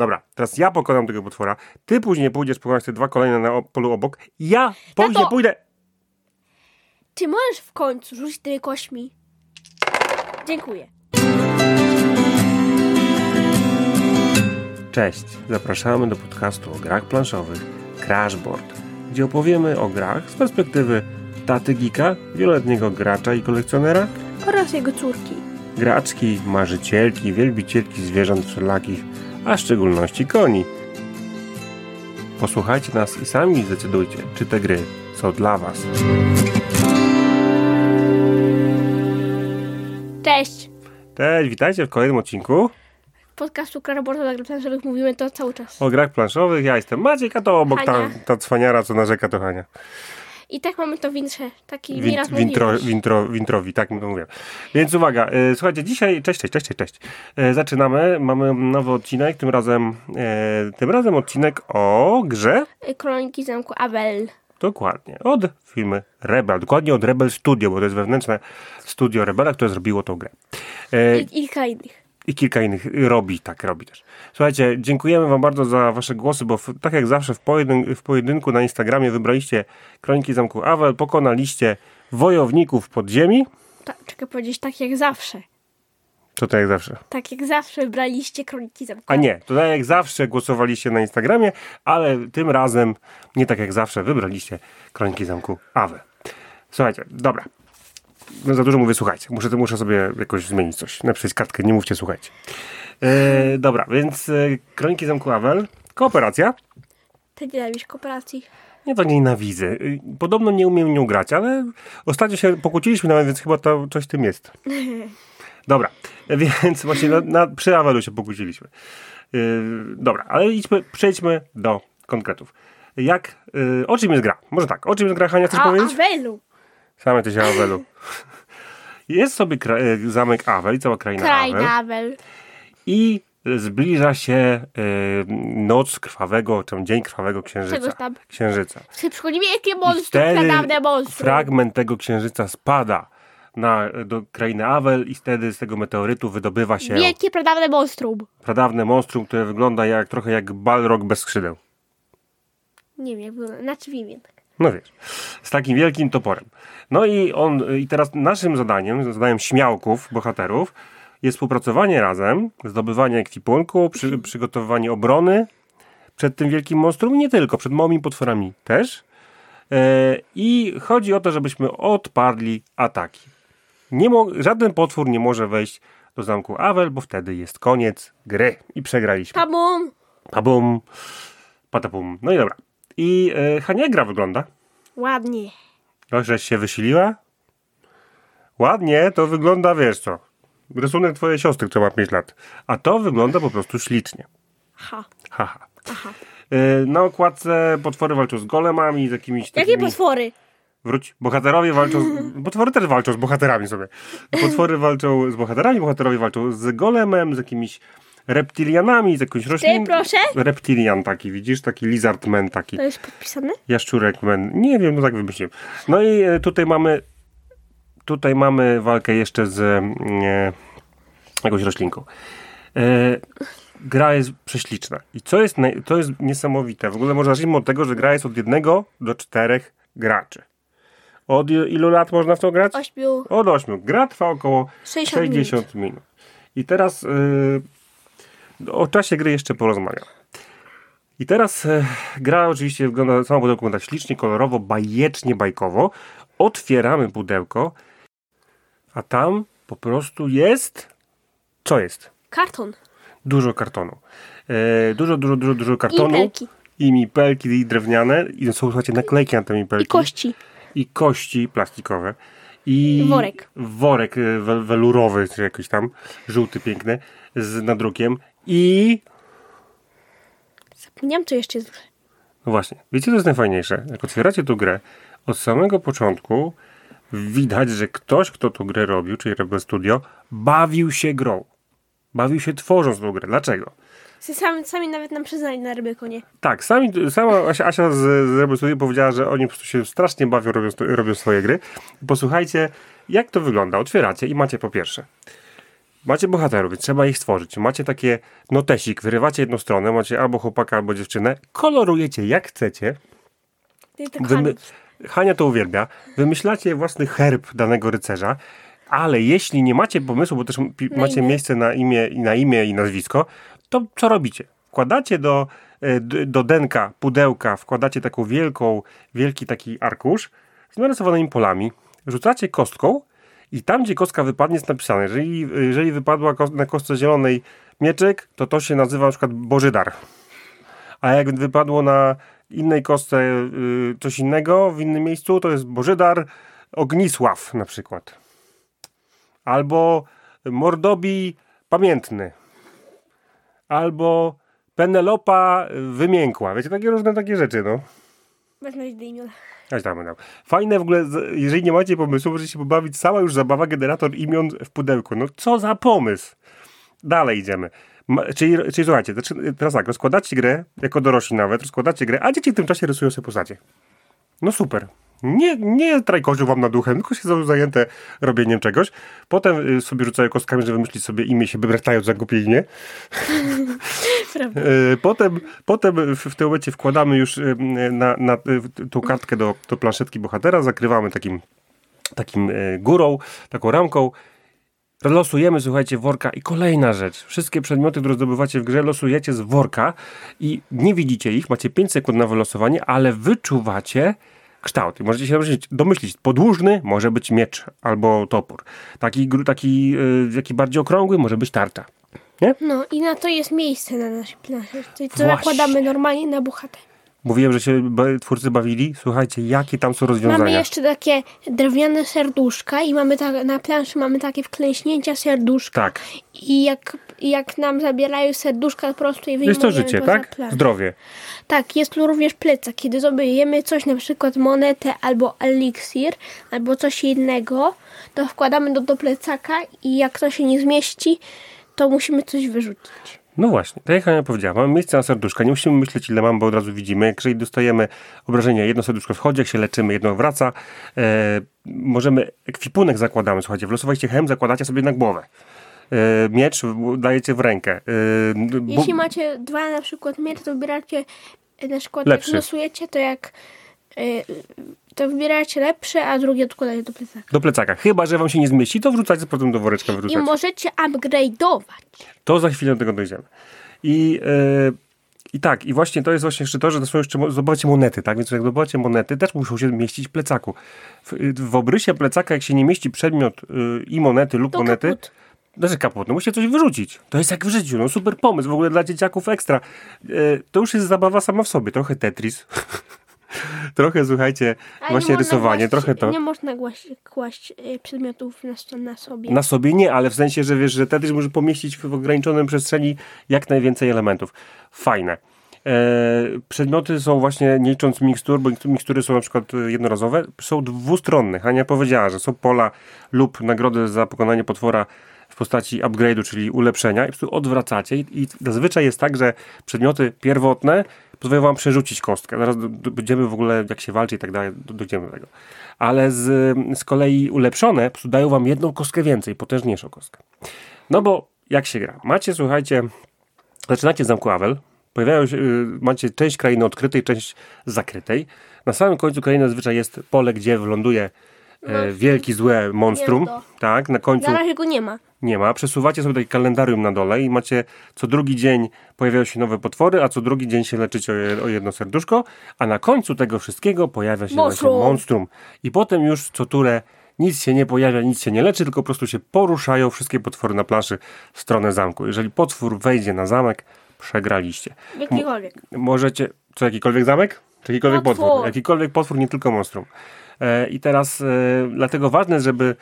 Dobra, teraz ja pokonam tego potwora, ty później pójdziesz pokonać te dwa kolejne na polu obok, ja później Tato! pójdę... Czy możesz w końcu rzucić tymi kośćmi? Dziękuję. Cześć, zapraszamy do podcastu o grach planszowych Crashboard, gdzie opowiemy o grach z perspektywy taty geeka, wieloletniego gracza i kolekcjonera, Oraz jego córki. graczki, marzycielki, wielbicielki zwierząt wszelakich, a w szczególności koni. Posłuchajcie nas i sami zdecydujcie, czy te gry są dla Was. Cześć! Cześć, witajcie w kolejnym odcinku Podcastu Kraborta dla Gry mówimy to cały czas. o grach planszowych. Ja jestem Maciek, a to obok ta, ta cwaniara, co narzeka to Hania. I tak mamy to w intrze. Taki Win, nieraz wintro, wintro, wintrowi, tak mówię. Więc uwaga, e, słuchajcie, dzisiaj, cześć, cześć, cześć, cześć, cześć. E, zaczynamy, mamy nowy odcinek, tym razem, e, tym razem odcinek o grze, Kroniki Zamku Abel. dokładnie, od firmy Rebel, dokładnie od Rebel Studio, bo to jest wewnętrzne studio Rebela, które zrobiło tą grę. E, I, I kilka innych. i kilka innych robi, tak robi też. Słuchajcie, dziękujemy Wam bardzo za Wasze głosy, bo w, tak jak zawsze w, pojedyn w pojedynku na Instagramie wybraliście Kroniki Zamku Awel, pokonaliście wojowników podziemi, Ta, czekaj powiedzieć tak jak zawsze. to tak jak zawsze. Tak jak zawsze braliście Kroniki Zamku A nie, to tak jak zawsze głosowaliście na Instagramie, ale tym razem nie tak jak zawsze wybraliście Kroniki Zamku Awel. Słuchajcie, dobra. No za dużo mówię, słuchajcie. Muszę, muszę sobie jakoś zmienić coś. Napisać kartkę, nie mówcie, słuchajcie. E, dobra, więc e, Kroniki Zamku Awel, kooperacja. Ty nienawidzisz kooperacji. Ja to nienawidzę. Y, Podobno nie umiem nią grać, ale ostatnio się pokłóciliśmy nawet, więc chyba to coś w tym jest. Dobra, więc właśnie na, na, przy Awelu się pokłóciliśmy. Yy, dobra, ale idźmy, przejdźmy do konkretów. Jak, yy, o czym jest gra? Może tak, o czym jest gra, Hania, chcesz A, powiedzieć? Abelu. Same ty się Awelu. Jest sobie y, zamek Awel i cała kraina Awel. Krajna Abel. I zbliża się y, noc krwawego, czy dzień krwawego księżyca. Czegoś tam. Księżyca. Przychodzi wielkie monstrum, pradawne monstrum. fragment tego księżyca spada na, do krainy Awel i wtedy z tego meteorytu wydobywa się Wielkie pradawne monstrum. pradawne monstrum, które wygląda jak, trochę jak balrog bez skrzydeł. Nie wiem, jak wygląda. Znaczy wiem. No wiesz, z takim wielkim toporem. No i on, i teraz naszym zadaniem, zadaniem śmiałków, bohaterów, jest współpracowanie razem, zdobywanie ekwipunku, przy, przygotowywanie obrony przed tym wielkim monstrum i nie tylko, przed małymi potworami też. E, I chodzi o to, żebyśmy odparli ataki. Nie mo- żaden potwór nie może wejść do zamku Awel, bo wtedy jest koniec gry i przegraliśmy. Pabum. Pabum, patapum. No i dobra. I e, Hania jak gra wygląda? Ładnie. No, żeś się wysiliła? Ładnie, to wygląda, wiesz co, rysunek twojej siostry, która ma 5 lat. A to wygląda po prostu ślicznie. Ha. Haha. Aha. E, Na okładce potwory walczą z golemami, z jakimiś Jakie takimi... potwory? Wróć. Bohaterowie walczą. Z... Potwory też walczą z bohaterami sobie. Potwory walczą z bohaterami, bohaterowie walczą z golemem, z jakimiś reptilianami, z jakąś rośliną. proszę? Reptilian taki, widzisz? Taki lizardman taki. To jest podpisane? Jaszczurek man. Nie wiem, no tak wymyśliłem. No i e, tutaj mamy. Tutaj mamy walkę jeszcze z e, jakąś roślinką. E, gra jest prześliczna. I co jest, to jest niesamowite. W ogóle może zacznijmy od tego, że gra jest od jednego do czterech graczy. Od il- ilu lat można w to grać? Ośmiu. Od 8. Gra trwa około 60 60 minut. I teraz y, o czasie gry jeszcze porozmawiam. I teraz y, gra oczywiście wygląda, sama pudełko wygląda ślicznie, kolorowo, bajecznie, bajkowo. Otwieramy pudełko, a tam po prostu jest... Co jest? Karton. Dużo kartonu. E, dużo, dużo, dużo, dużo kartonu. pelki. I mipelki i drewniane. I są, słuchajcie, naklejki na te mipelki I kości. i kości plastikowe. I Worek. Worek e, wel, welurowy, czy jakiś tam, żółty, piękny, z nadrukiem. I Zapomniałam, co jeszcze jest. no właśnie, wiecie co jest najfajniejsze? Jak otwieracie tą grę, od samego początku widać, że ktoś, kto tą grę robił, czyli Rebel Studio, bawił się grą. Bawił się tworząc tą grę. Dlaczego? Sami, sami nawet nam przyznali na Rybykonie. Tak, sami, sama Asia, Asia z, z Rebel Studio powiedziała, że oni po prostu się strasznie bawią, robią, robią swoje gry. Posłuchajcie, jak to wygląda. Otwieracie i macie po pierwsze macie bohaterów, więc trzeba ich stworzyć. Macie takie notesik, wyrywacie jedną stronę, macie albo chłopaka, albo dziewczynę, kolorujecie jak chcecie. Ty tak Wymy- Hania. To uwielbia. Wymyślacie własny herb danego rycerza, ale jeśli nie macie pomysłu, bo też pi- macie miejsce na imię, i na imię i nazwisko, to co robicie? Wkładacie do, d- do denka, pudełka, wkładacie taką wielką, wielki taki arkusz z narysowanymi polami, rzucacie kostką i tam, gdzie kostka wypadnie, jest napisane, jeżeli, jeżeli wypadła na kostce zielonej mieczek, to to się nazywa na przykład Bożydar. A jak wypadło na innej kostce y, coś innego, w innym miejscu, to jest Bożydar Ognisław na przykład. Albo Mordobi Pamiętny. Albo Penelopa Wymiękła. Wiecie, takie różne takie rzeczy, no. Do imion. Aś tam, tam. Fajne w ogóle, jeżeli nie macie pomysłu, możecie się pobawić. Cała już zabawa, generator imion w pudełku. No co za pomysł? Dalej idziemy. Ma, czyli, czyli słuchajcie, zaczy- teraz tak, rozkładacie grę, jako dorośli nawet, rozkładacie grę, a dzieci w tym czasie rysują sobie postacie. No super. Nie, nie trajkożą wam nad duchem, tylko się zajęte robieniem czegoś. Potem y, sobie rzucają kostkami, żeby wymyślić sobie imię, się wybratają za głupie imię. Potem, potem w, w tym momencie wkładamy już e, na, na e, tą kartkę do, do planszetki bohatera, zakrywamy takim, takim górą, taką ramką. Losujemy, słuchajcie, worka i kolejna rzecz. Wszystkie przedmioty, które zdobywacie w grze, losujecie z worka i nie widzicie ich, macie 5 sekund na wylosowanie, ale wyczuwacie kształt. I możecie się domyślić, domyślić, podłużny może być miecz albo topór. Taki, taki, taki bardziej okrągły może być tarcza. Nie? No i na to jest miejsce na naszej planszy. Co Właśnie. nakładamy normalnie na bohater. Mówiłem, że się twórcy bawili. Słuchajcie, jakie tam są rozwiązania. Mamy jeszcze takie drewniane serduszka i mamy tak, na planszy mamy takie wklęśnięcia serduszka. Tak, I jak, jak nam zabierają serduszka po prostu i wyjmujemy jest to życie, tak? planszę. Zdrowie. Tak, jest tu również plecak. Kiedy zdobędziemy coś, na przykład monetę albo eliksir, albo coś innego, to wkładamy do, do plecaka i jak to się nie zmieści, to musimy coś wyrzucić. No właśnie, tak jak Ania powiedziała, mamy miejsce na serduszka, nie musimy myśleć ile mamy, bo od razu widzimy. Jeżeli dostajemy obrażenia, jedno serduszko schodzi, jak się leczymy, jedno wraca. E, możemy, ekwipunek zakładamy, słuchajcie, wlosowaliście hem, zakładacie sobie na głowę. E, miecz w- dajecie w rękę. E, bu- Jeśli macie dwa na przykład miecze, to wybieracie na przykład Lepszy. jak losujecie, to jak e, to wybieracie lepsze, a drugie odkładacie do plecaka. do plecaka. Chyba, że wam się nie zmieści, to wrzucacie potem do woreczka, I wyrzucacie. możecie upgrade'ować. To za chwilę do tego dojdziemy. I, e, I tak, i właśnie to jest właśnie jeszcze to, że to są jeszcze, zdobywacie monety, tak? Więc jak zdobywacie monety, też muszą się mieścić w plecaku. W, w obrysie plecaka, jak się nie mieści przedmiot y, i monety lub To monety, kaput. znaczy kaput, no musicie coś wyrzucić. To jest jak w życiu, no super pomysł, w ogóle dla dzieciaków ekstra. E, to już jest zabawa sama w sobie, trochę Tetris. trochę, słuchajcie, A nie właśnie rysowanie, kłaść- trochę to. Nie można kłaść, kłaść e, przedmiotów na, na sobie. Na sobie nie, ale w sensie, że wiesz, że Tetris może pomieścić w ograniczonym przestrzeni jak najwięcej elementów. Fajne. E, przedmioty są właśnie, nie licząc mikstur, bo mikstury są na przykład e, jednorazowe, są dwustronne. Hania powiedziała, że są pola lub nagrody za pokonanie potwora postaci upgrade'u, czyli ulepszenia i po prostu odwracacie i, i zazwyczaj jest tak, że przedmioty pierwotne pozwalają wam przerzucić kostkę. Zaraz będziemy w ogóle, jak się walczy i tak dalej, do- dojdziemy do tego. Ale z, z kolei ulepszone dają wam jedną kostkę więcej, potężniejszą kostkę. No bo jak się gra? Macie, słuchajcie, zaczynacie z zamku Awel, pojawiają się, y, macie część krainy odkrytej, część zakrytej. Na samym końcu krainy zazwyczaj jest pole, gdzie wyląduje e, wielki, złe monstrum. Tak, na końcu Na razie go nie ma. Nie ma. Przesuwacie sobie taki kalendarium na dole i macie co drugi dzień pojawiają się nowe potwory, a co drugi dzień się leczycie o, je- o jedno serduszko, a na końcu tego wszystkiego pojawia się Monstrum. właśnie monstrum. I potem już co turę nic się nie pojawia, nic się nie leczy, tylko po prostu się poruszają wszystkie potwory na planszy w stronę zamku. Jeżeli potwór wejdzie na zamek, przegraliście. Jakikolwiek. Możecie. Co, jakikolwiek zamek? Czy jakikolwiek potwór? Potwór. Jakikolwiek potwór, nie tylko monstrum. E, I teraz e, dlatego ważne żeby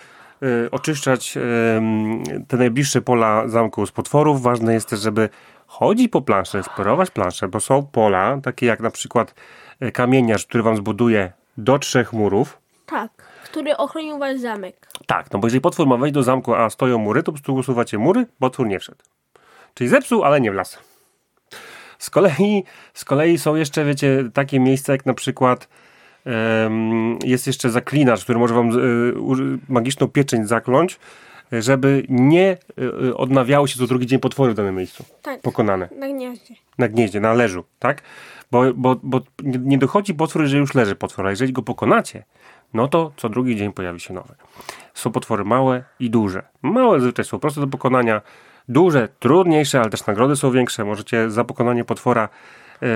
oczyszczać e, m, te najbliższe pola zamku z potworów. Ważne jest też, żeby chodzić po planszy, eksplorować planszę, bo są pola, takie jak na przykład e, kamieniarz, który wam zbuduje do trzech murów. Tak. Który ochronił wasz zamek. Tak, no bo jeżeli potwór ma wejść do zamku, a stoją mury, to po prostu usuwacie mury, potwór nie wszedł. Czyli zepsuł, ale nie wlazł. Z kolei, z kolei są jeszcze, wiecie, takie miejsca jak na przykład jest jeszcze zaklinacz, który może wam uży- magiczną pieczęć zakląć, żeby nie y, odnawiały się co drugi dzień potwory w danym miejscu. Tak. Pokonane. Na gnieździe. Na gnieździe, na leżu, tak? Bo, bo, bo nie dochodzi potwór, że już leży potwór, a jeżeli go pokonacie, no to co drugi dzień pojawi się nowy. Są potwory małe i duże. Małe zazwyczaj są proste do pokonania, duże, trudniejsze, ale też nagrody są większe. Możecie za pokonanie potwora e,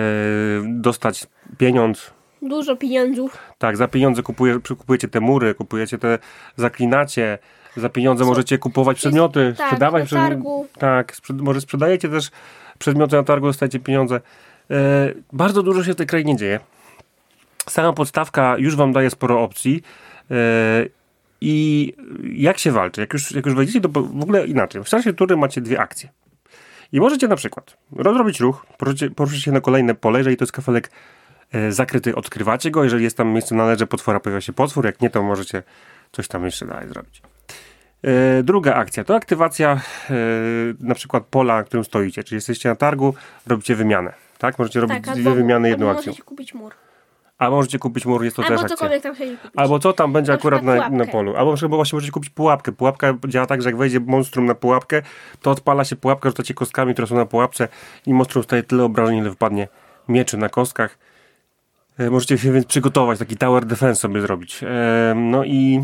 dostać pieniądz, Dużo pieniądzów. tak, za pieniądze kupuje, kupujecie te mury, kupujecie te zaklinacie, za pieniądze możecie kupować przedmioty, tak, sprzedawać na przedmioty. targu. Tak, sprzed, może sprzedajecie też przedmioty na targu, dostajecie pieniądze. E, bardzo dużo się w tej krainie dzieje. Sama podstawka już wam daje sporo opcji. E, I jak się walczy? Jak już, jak już wejdziecie, to w ogóle inaczej. W czasie tury macie dwie akcje. I możecie na przykład rozrobić ruch, poruszyć, poruszyć się na kolejne pole, jeżeli to jest kafelek zakryty, odkrywacie go. Jeżeli jest tam miejsce na leże potwora, pojawia się potwór. Jak nie, to możecie coś tam jeszcze dalej zrobić. E, druga akcja to aktywacja e, na przykład pola, na którym stoicie. Czyli jesteście na targu, robicie wymianę. Tak? Możecie robić Tak, dwie wymiany jedną akcją. możecie kupić mur. A możecie kupić mur, jest to Albo też akcja. tam kupić. Albo co tam będzie Na akurat na, na polu. Albo na właśnie możecie kupić pułapkę. Pułapka działa tak, że jak wejdzie monstrum na pułapkę, to odpala się pułapka, rzucacie kostkami, które są na pułapce i monstrum staje tyle obrażeń, ile wpadnie mieczy na kostkach. E, Możecie się więc przygotować, taki tower defense sobie zrobić. E, No i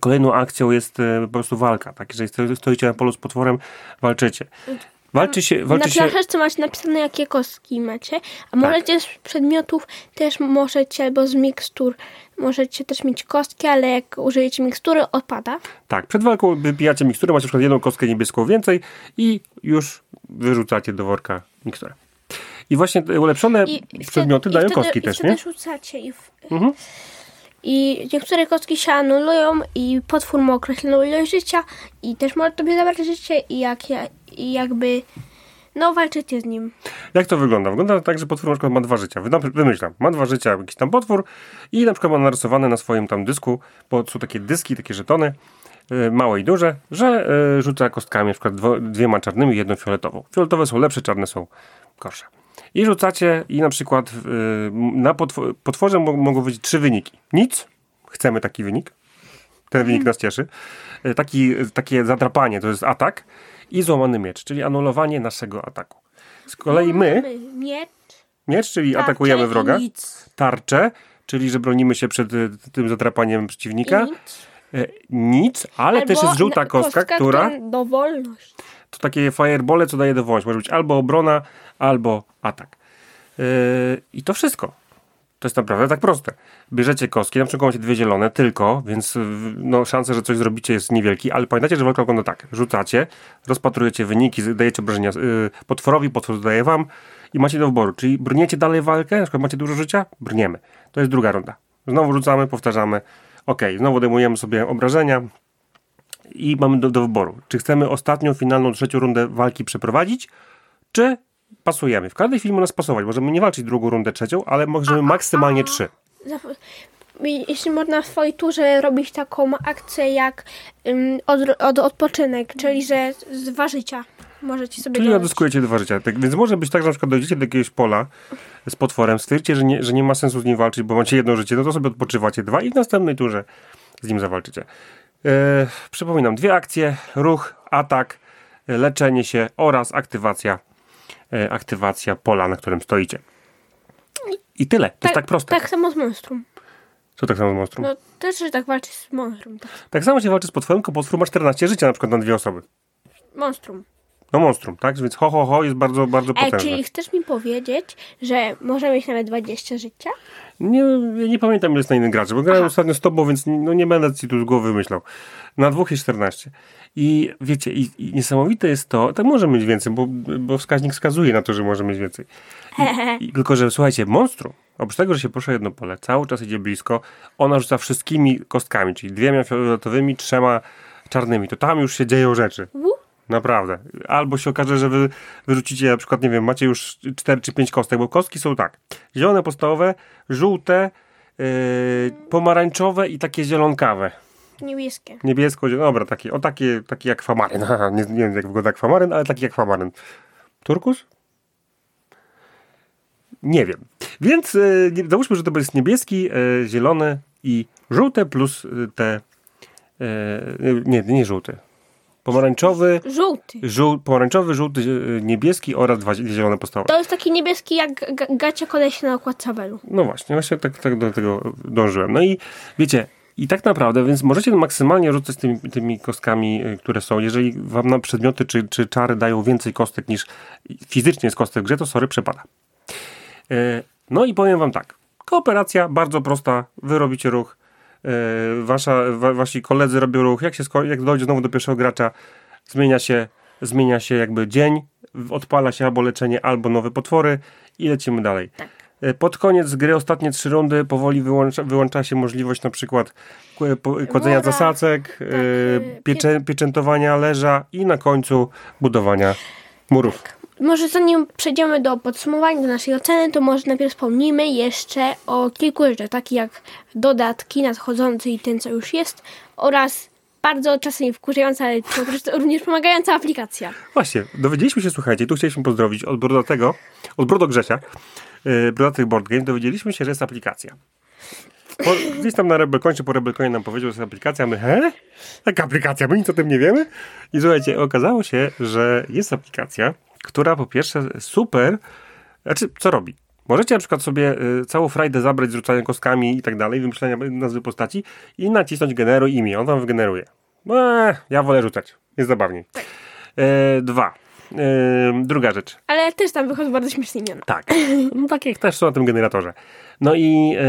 kolejną akcją jest e, po prostu walka. Tak? Jeżeli sto- stoicie na polu z potworem, walczycie. Walczy się, walczy na się, planszeczce macie napisane, jakie kostki macie, a możecie z przedmiotów też możecie, albo z mikstur, możecie też mieć kostki, ale jak użyjecie mikstury, odpada. Tak, przed walką wypijacie miksturę, macie na przykład jedną kostkę niebieską więcej i już wyrzucacie do worka miksturę. I właśnie te ulepszone I przedmioty wtedy, dają i wtedy, kostki i też, wtedy nie? Mhm. rzucacie i, w, i niektóre kostki się anulują i potwór ma określoną ilość życia i też może tobie zabrać życie i, jak, ja- i jakby no walczycie z nim. Jak to wygląda? Wygląda tak, że potwór na przykład ma dwa życia. Wymyślam, ma dwa życia jakiś tam potwór i na przykład ma narysowane na swoim tam dysku, bo są takie dyski, takie żetony, y, małe i duże, że y, rzuca kostkami, na przykład dwo, dwiema czarnymi i jedną fioletową. Fioletowe są lepsze, czarne są gorsze. I rzucacie i na przykład y, na potw- potworze mo- mogą być trzy wyniki. Nic, chcemy taki wynik, ten wynik nas cieszy. Y, Taki, takie zadrapanie to jest atak i złamany miecz, czyli anulowanie naszego ataku. Z kolei my, miecz, miecz, czyli tarczę atakujemy wroga, Nic. tarczę, czyli że bronimy się przed y, tym zadrapaniem przeciwnika, nic. Nic, ale też Albo jest żółta na- kostka, która Dowolność. To takie firebole, co daje dowolność. Może być albo obrona, albo atak. Yy, I to wszystko. To jest naprawdę tak proste. Bierzecie kostki, na przykład macie dwie zielone tylko, więc yy, no, szansa, że coś zrobicie jest niewielki, ale pamiętajcie, że walka wygląda tak. Rzucacie, rozpatrujecie wyniki, dajecie obrażenia yy, potworowi, potwór zadaje wam i macie do wyboru. Czyli brniecie dalej walkę, na przykład macie dużo życia, brniemy. To jest druga runda. Znowu rzucamy, powtarzamy. Ok, znowu odejmujemy sobie obrażenia, i mamy do, do wyboru, czy chcemy ostatnią, finalną, trzecią rundę walki przeprowadzić, czy pasujemy. W każdej chwili można spasować. Możemy nie walczyć drugą rundę, trzecią, ale możemy maksymalnie trzy. Zap- i- Jeśli można w swojej turze robić taką akcję jak od, od odpoczynek, czyli że z dwa życia możecie sobie Czyli odzyskujecie dwa życia. Tak, więc może być tak, że na przykład dojdziecie do jakiegoś pola z potworem, stwierdzicie, że nie, że nie ma sensu z nim walczyć, bo macie jedno życie, no to sobie odpoczywacie dwa i w następnej turze z nim zawalczycie. E, przypominam, dwie akcje, ruch, atak, leczenie się oraz aktywacja, e, aktywacja pola, na którym stoicie. I tyle. To jest tak proste. Tak samo z monstrum. Co tak samo z monstrum? No też, że tak walczyć z monstrum. Tak. Tak samo się walczy z potworem, tylko potwór ma 14 życia na przykład na dwie osoby. Monstrum. No monstrum, tak? Więc ho, ho, ho jest bardzo, bardzo potężne. czyli chcesz mi powiedzieć, że może mieć nawet 20 życia? Nie, nie pamiętam ile jest na innym graczy, bo grałem Aha. ostatnio z tobą, więc no nie będę ci tu z głowy myślał. Na dwóch jest 14. I wiecie, i, i niesamowite jest to, tak może mieć więcej, bo, bo wskaźnik wskazuje na to, że może mieć więcej. I, i, tylko, że słuchajcie, monstrum, oprócz tego, że się porusza jedno pole, cały czas idzie blisko, ona rzuca wszystkimi kostkami, czyli dwiema fioletowymi, trzema czarnymi, to tam już się dzieją rzeczy. Wu? Naprawdę. Albo się okaże, że wy wyrzucicie na przykład, nie wiem, macie już 4 czy 5 kostek, bo kostki są tak. Zielone podstawowe, żółte, yy, pomarańczowe i takie zielonkawe. Niebieskie. Niebiesko, dobra, takie, o takie, takie jak famaryn. Nie, nie wiem jak wygląda jak famaryn, ale taki jak famaryn. Turkus? Nie wiem. Więc yy, załóżmy, że to jest niebieski, yy, zielony i żółte plus yy, te nie, nie żółty. Pomarańczowy, Żółty. żół, pomarańczowy, żółty, e, niebieski oraz dwa zielone podstawowe. To jest taki niebieski jak ga- gacia koleś na okładce Abelu. No właśnie, właśnie tak, tak do tego dążyłem. No i wiecie, i tak naprawdę, więc możecie maksymalnie rzucać tymi, tymi kostkami, y, które są. Jeżeli wam na przedmioty czy, czy czary dają więcej kostek niż fizycznie jest kostek w grze, to sorry, przepada. E, No i powiem wam tak. Kooperacja bardzo prosta. Wy robicie ruch. E, Wasza, wa, wasi koledzy robią ruch. Jak, się jak dojdzie znowu do pierwszego gracza, zmienia się, zmienia się jakby dzień, odpala się albo leczenie, albo nowe potwory i lecimy dalej. E, Pod koniec gry, ostatnie trzy rundy, powoli wyłącza, wyłącza się możliwość na przykład kładzenia Wora. zasadzek, e, y, piecze, pieczętowania leża i na końcu budowania murów. Może zanim przejdziemy do podsumowania, do naszej oceny, to może najpierw wspomnimy jeszcze o kilku rzeczach, takich jak dodatki nadchodzące i ten, co już jest, oraz bardzo czasem wkurzająca, ale również pomagająca aplikacja. Właśnie, dowiedzieliśmy się, słuchajcie, tu chcieliśmy pozdrowić od Brodatego, od Brodo Grzesia, yy, Brodatych Board Game, dowiedzieliśmy się, że jest aplikacja. Po, gdzieś tam na Rebelkonie, czy po Rebelkonie nam powiedział, że jest aplikacja, my, he? Taka aplikacja, my nic o tym nie wiemy? I słuchajcie, okazało się, że jest aplikacja, która po pierwsze super, znaczy, co robi? Możecie na przykład sobie y, całą frajdę zabrać z rzucania kostkami i tak dalej, wymyślania nazwy postaci i nacisnąć generuj imię, on wam wygeneruje. Eee, ja wolę rzucać, jest zabawniej. E, dwa. E, druga rzecz. Ale też tam wychodzą bardzo śmieszne imiona. Tak. No, takie jak też są na tym generatorze. No i e,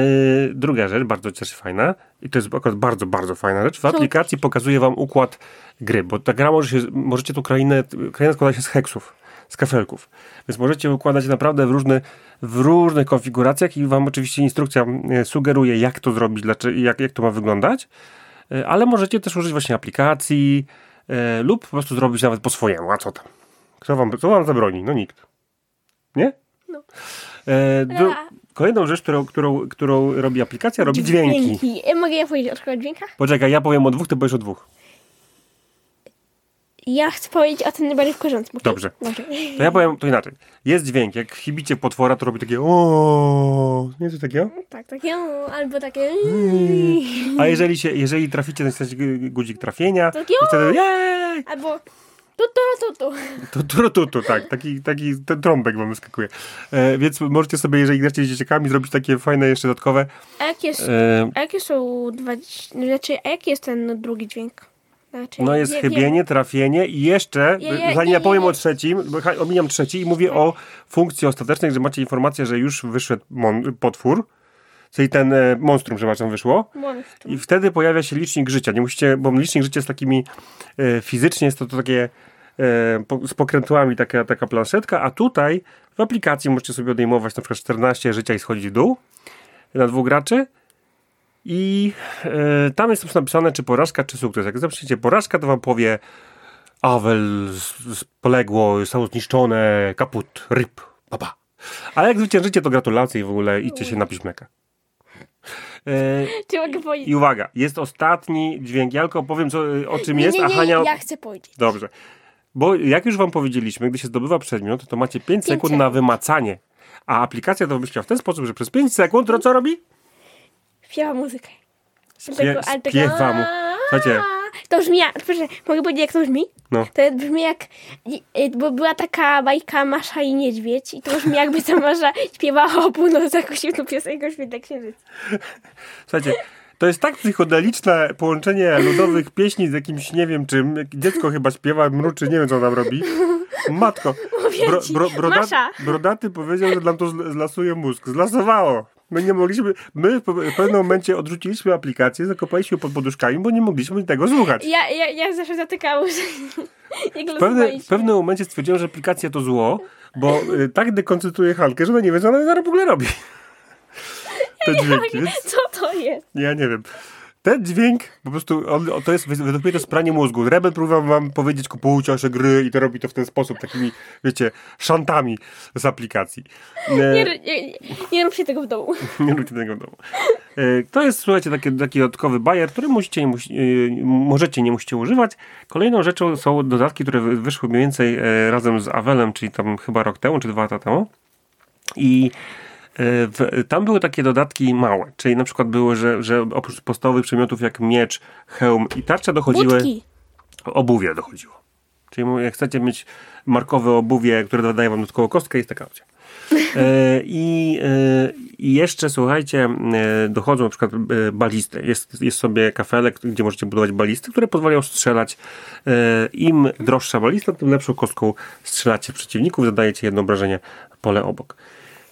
druga rzecz, bardzo też fajna, i to jest akurat bardzo, bardzo fajna rzecz. W aplikacji pokazuje wam układ gry, bo ta gra może się, możecie tu krainę, kraina składa się z heksów, z kafelków. Więc możecie układać naprawdę w, w różnych konfiguracjach i wam oczywiście instrukcja e, sugeruje, jak to zrobić, dlaczego, jak, jak to ma wyglądać. E, Ale możecie też użyć właśnie aplikacji e, lub po prostu zrobić nawet po swojemu. A co tam? Kto wam, kto wam zabroni? No nikt. Nie? No. E, A. kolejną rzecz, którą, którą, którą robi aplikacja, robi dźwięki. E, Mogę ja powiedzieć o dźwiękach? Poczekaj, ja powiem o dwóch, ty powiesz o dwóch. Ja chcę powiedzieć o tym najbardziej wkurzącym. Dobrze. Dobrze. To ja powiem to inaczej. Jest dźwięk, jak chibicie potwora, to robi takie o, nie coś takiego? Tak, takie albo takie A jeżeli się, jeżeli traficie, nacisnąć gu- guzik trafienia Takie i wtedy albo tu, tu, tu, tu. To tu, tu, tu, tak, taki, taki ten trąbek wam wyskakuje. E, więc możecie sobie, jeżeli gracie z dzieciakami, zrobić takie fajne jeszcze dodatkowe. A jakie, jest, E, a jakie są dwa... Znaczy, a jaki jest ten drugi dźwięk? Znaczy, no jest nie- chybienie, trafienie i jeszcze, Nie, nie, zanim ja powiem o trzecim, omijam trzeci i mówię o funkcji ostatecznej, że macie informację, że już wyszedł potwór, czyli ten e, monstrum, przepraszam, wyszło. Monstrum. I wtedy pojawia się licznik życia. Nie musicie, bo licznik życia jest takimi e, fizycznie jest to, to takie e, po, z pokrętłami taka, taka planszetka, a tutaj w aplikacji możecie sobie odejmować na przykład 14 życia i schodzić w dół na dwóch graczy. I e, tam jest napisane, czy porażka, czy sukces. Jak zapiszecie porażka, to wam powie Awel poległo, zostało zniszczone, kaput, ryb, papa. A jak zwyciężycie, to gratulacje i w ogóle idźcie się napić mleka. E, i uwaga, jest ostatni dźwięk. Ja tylko opowiem, co, o czym Nie, jest, nie, a nie, Hania... ja chcę powiedzieć. Dobrze. Bo jak już wam powiedzieliśmy, gdy się zdobywa przedmiot, to macie 5 sekund na sekund. wymacanie. A aplikacja to wymyśliła w ten sposób, że przez 5 sekund to co robi? Śpiewa muzykę. Śpie, ale tego- śpiewa mu. Słuchajcie, To brzmi jak, proszę, mogę powiedzieć jak to brzmi? no. To brzmi jak, y, bo była taka bajka Masza i Niedźwiedź i to brzmi jakby ta Masza śpiewała o północy jakąś jedną piosenkę o świetle księżyc. Słuchajcie, to jest tak psychodeliczne połączenie ludowych pieśni z jakimś, nie wiem czym. Dziecko chyba śpiewa, mruczy, nie wiem co tam robi. Matko, Mówię ci, Masza. brodaty powiedział, że nam to zl- zlasuje mózg. Zlasowało. My nie mogliśmy, my w pe- w pewnym momencie odrzuciliśmy aplikację, zakopaliśmy pod poduszkami, bo nie mogliśmy tego słuchać. Ja, ja, ja zawsze zatykałam W, pewne, w pewnym momencie stwierdziłem, że aplikacja to zło, bo y, tak dekoncentruje Halkę, że ona nie wie, co ona w ogóle robi. Te dźwięki, Co to jest? ja nie wiem. Ten dźwięk, po prostu, on, to jest, według mnie to jest pranie mózgu. Rebel próbował wam powiedzieć, kupujcie nasze gry i to robi to w ten sposób, takimi, wiecie, szantami z aplikacji. E, Nie, nie, nie, róbcie tego w domu. nie róbcie tego w domu. E, To jest, słuchajcie, taki, taki dodatkowy bajer, który musicie, nie musi, e, możecie, nie musicie używać. Kolejną rzeczą są dodatki, które wy- wyszły mniej więcej razem z Avelem, czyli tam chyba rok temu, czy dwa lata temu. I w, tam były takie dodatki małe, czyli na przykład były, że, że oprócz podstawowych przedmiotów jak miecz, hełm i tarcza dochodziły... Budki. Obuwie dochodziło. Czyli jak chcecie mieć markowe obuwie, które dodają wam dodatkowo kostkę, jest taka opcja. E, I, e, I jeszcze słuchajcie, e, dochodzą na przykład balisty. Jest, jest sobie kafelek, gdzie możecie budować balisty, które pozwalają strzelać. Im droższa balista, tym lepszą kostką strzelacie w przeciwników, zadajecie jedno obrażenie pole obok.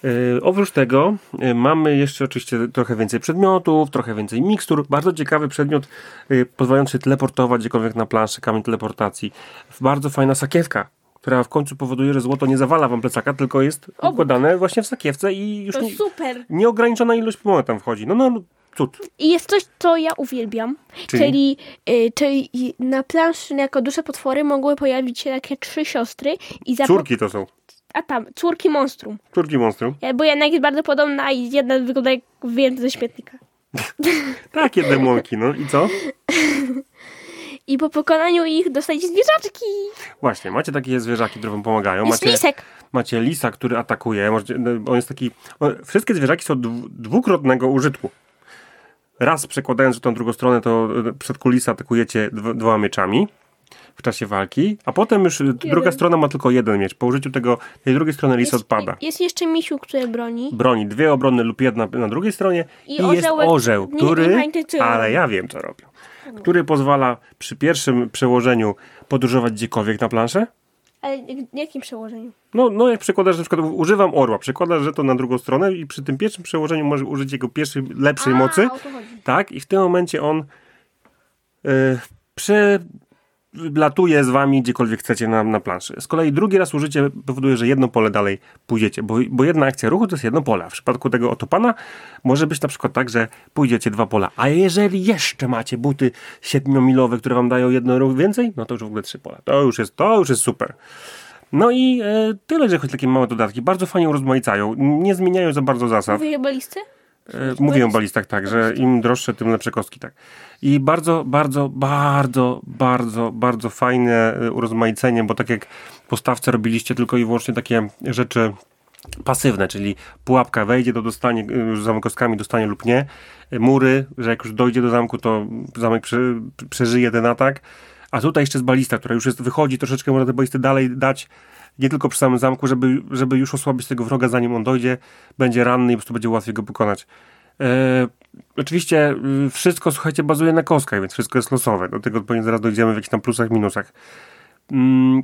E, Oprócz tego e, mamy jeszcze oczywiście trochę więcej przedmiotów, trochę więcej mikstur. Bardzo ciekawy przedmiot e, pozwalający teleportować gdziekolwiek na planszy, kamień teleportacji. Bardzo fajna sakiewka, która w końcu powoduje, że złoto nie zawala wam plecaka, tylko jest układane właśnie w sakiewce i już nie, super. nieograniczona ilość monet tam wchodzi. No, no, cud. I jest coś, co ja uwielbiam. Czyli? Czyli, y, czyli na planszy jako duże potwory mogły pojawić się takie trzy siostry i Córki to są. A tam, córki monstrum. Córki monstrum. Bo jednak jest bardzo podobna i jedna wygląda jak wyjęta ze śmietnika. Takie demonki, no i co? I po pokonaniu ich dostajecie zwierzaczki. Właśnie, macie takie zwierzaki, które wam pomagają. Jest macie, lisek. macie lisa, który atakuje. Możecie, no, on jest taki. On, wszystkie zwierzaki są dwu, dwukrotnego użytku. Raz przekładając w tą drugą stronę, to przed kulisa atakujecie dw, dwoma mieczami w czasie walki, a potem już e, druga strona ma tylko jeden miecz. Po użyciu tego, tej drugiej strony lis odpada. jest jeszcze misiu, który broni. Broni dwie obrony lub jedna na drugiej stronie I i, jest orzełek- orzeł, nie- który, nie co ale ja wiem co robią, który pozwala przy pierwszym przełożeniu podróżować gdziekolwiek na planszę, Ale w jakim przełożeniu? No, no jak przekładasz, na przykład używam orła, przekładasz że to na drugą stronę i przy tym pierwszym przełożeniu możesz użyć jego pierwszej, lepszej A, mocy. Tak, i w tym momencie on y, przelatuje z wami gdziekolwiek chcecie na, na planszy. Z kolei drugi raz użycie powoduje, że jedno pole dalej pójdziecie, bo, bo jedna akcja ruchu to jest jedno pole. A w przypadku tego otopana może być na przykład tak, że pójdziecie dwa pola. A jeżeli jeszcze macie buty siedmiomilowe, które wam dają jedno ruch więcej, no to już w ogóle trzy pola. To już jest, to już jest super. No i e, tyle, chodzi o takie małe dodatki. Bardzo fajnie urozmaicają. Nie zmieniają za bardzo zasad. Mówię o balistach tak, że im droższe, tym lepsze kostki, tak. I bardzo, bardzo, bardzo, bardzo, bardzo fajne e, urozmaicenie, bo tak jak postawce robiliście tylko i wyłącznie takie rzeczy pasywne, czyli pułapka wejdzie, to dostanie już zamek kostkami, dostanie lub nie. Mury, że jak już dojdzie do zamku, to zamek prze, przeżyje ten atak. A tutaj jeszcze jest balista, która już jest, wychodzi troszeczkę, można te balisty dalej dać, nie tylko przy samym zamku, żeby, żeby już osłabić tego wroga, zanim on dojdzie, będzie ranny i po prostu będzie łatwiej go pokonać. E, oczywiście y, wszystko, słuchajcie, bazuje na kostkach, więc wszystko jest losowe. Do tego pewnie zaraz dojdziemy w jakichś tam plusach, minusach. Mm,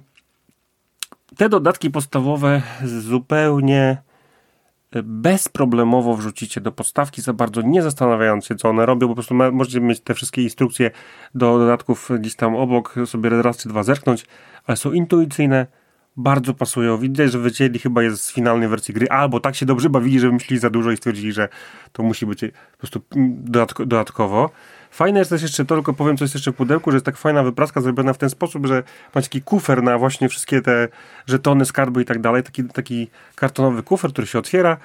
te dodatki podstawowe zupełnie e, bezproblemowo wrzucicie do podstawki, za bardzo nie zastanawiając się, co one robią. Po prostu ma, możecie mieć te wszystkie instrukcje do dodatków gdzieś tam obok, sobie raz czy dwa zerknąć, ale są intuicyjne, bardzo pasują. Widać, że wycięli chyba je z finalnej wersji gry, albo tak się dobrze bawili, że wymyślili za dużo i stwierdzili, że to musi być po prostu dodatko, dodatkowo. Fajne jest też jeszcze to, tylko powiem, co jest jeszcze w pudełku, że jest tak fajna wypraska zrobiona w ten sposób, że macie taki kufer na właśnie wszystkie te żetony, skarby i tak dalej. Taki, taki kartonowy kufer, który się otwiera.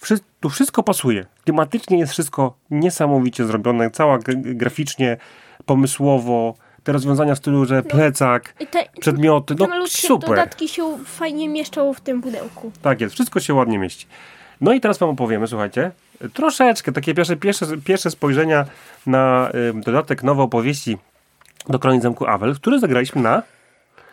Wszy tu wszystko pasuje. Klimatycznie jest wszystko niesamowicie zrobione. Cała graficznie, pomysłowo. Te rozwiązania w stylu, że plecak, I te, przedmioty, no super. dodatki się fajnie mieszczą w tym pudełku. Tak jest, wszystko się ładnie mieści. No i teraz wam opowiemy, słuchajcie, troszeczkę takie pierwsze, pierwsze, pierwsze spojrzenia na ym, dodatek nowej opowieści do Kronic Zamku Awel, który zagraliśmy na,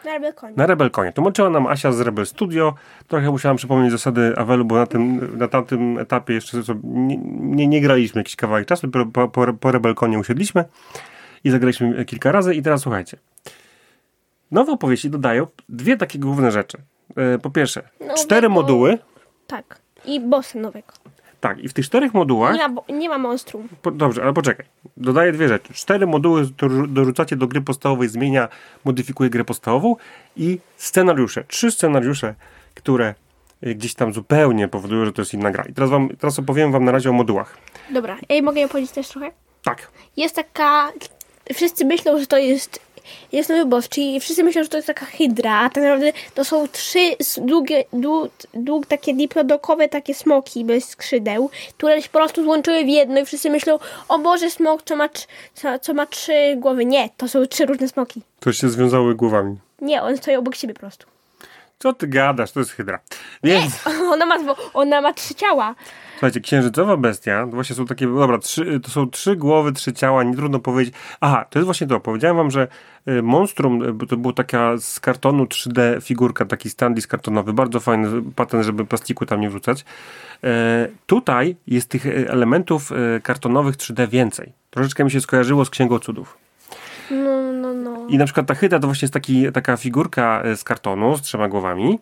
Na Rebelkonie. na Rebelkonie. Tłumaczyła nam Asia z Rebel Studio. Trochę musiałam przypomnieć zasady Awelu, bo na tym, na tamtym etapie jeszcze nie, nie, nie graliśmy jakiś kawałek czasu, po, po, po Rebelkonie usiedliśmy i zagraliśmy kilka razy i teraz słuchajcie. Nowe opowieści dodają dwie takie główne rzeczy. E, Po pierwsze, Nowego- cztery moduły, Tak. I bossa nowego. Tak, i w tych czterech modułach. Nie ma, nie ma monstrum. Po, dobrze, ale poczekaj. Dodaję dwie rzeczy. Cztery moduły dorzucacie do gry podstawowej, zmienia, modyfikuje grę podstawową i scenariusze. Trzy scenariusze, które y, gdzieś tam zupełnie powodują, że to jest inna gra. I teraz, wam, teraz opowiem wam na razie o modułach. Dobra, Ej, mogę je powiedzieć też trochę? Tak. Jest taka... Wszyscy myślą, że to jest... Jest nowy boss, czyli wszyscy myślą, że to jest taka hydra, a tak naprawdę to są trzy długie, dług, dług, takie diplodokowe takie smoki bez skrzydeł, które się po prostu złączyły w jedno i wszyscy myślą, o Boże, smok, co ma, co, co ma trzy głowy. Nie, to są trzy różne smoki. To się związały głowami. Nie, one stoją obok siebie po prostu. Co ty gadasz? To jest hydra. Więc, Ona ma, ona ma trzy ciała. Słuchajcie, księżycowa bestia, właśnie są takie, dobra, trzy, to są trzy głowy, trzy ciała, nie trudno powiedzieć. Aha, to jest właśnie to. Powiedziałem wam, że y, Monstrum y, to była taka z kartonu 3D figurka, taki standis kartonowy, bardzo fajny patent, żeby plastiku tam nie wrzucać. E, tutaj jest tych e, elementów kartonowych 3D więcej. Troszeczkę mi się skojarzyło z Księgą Cudów. No, no, no. I na przykład ta hydra to właśnie jest taki, taka figurka z kartonu z trzema głowami.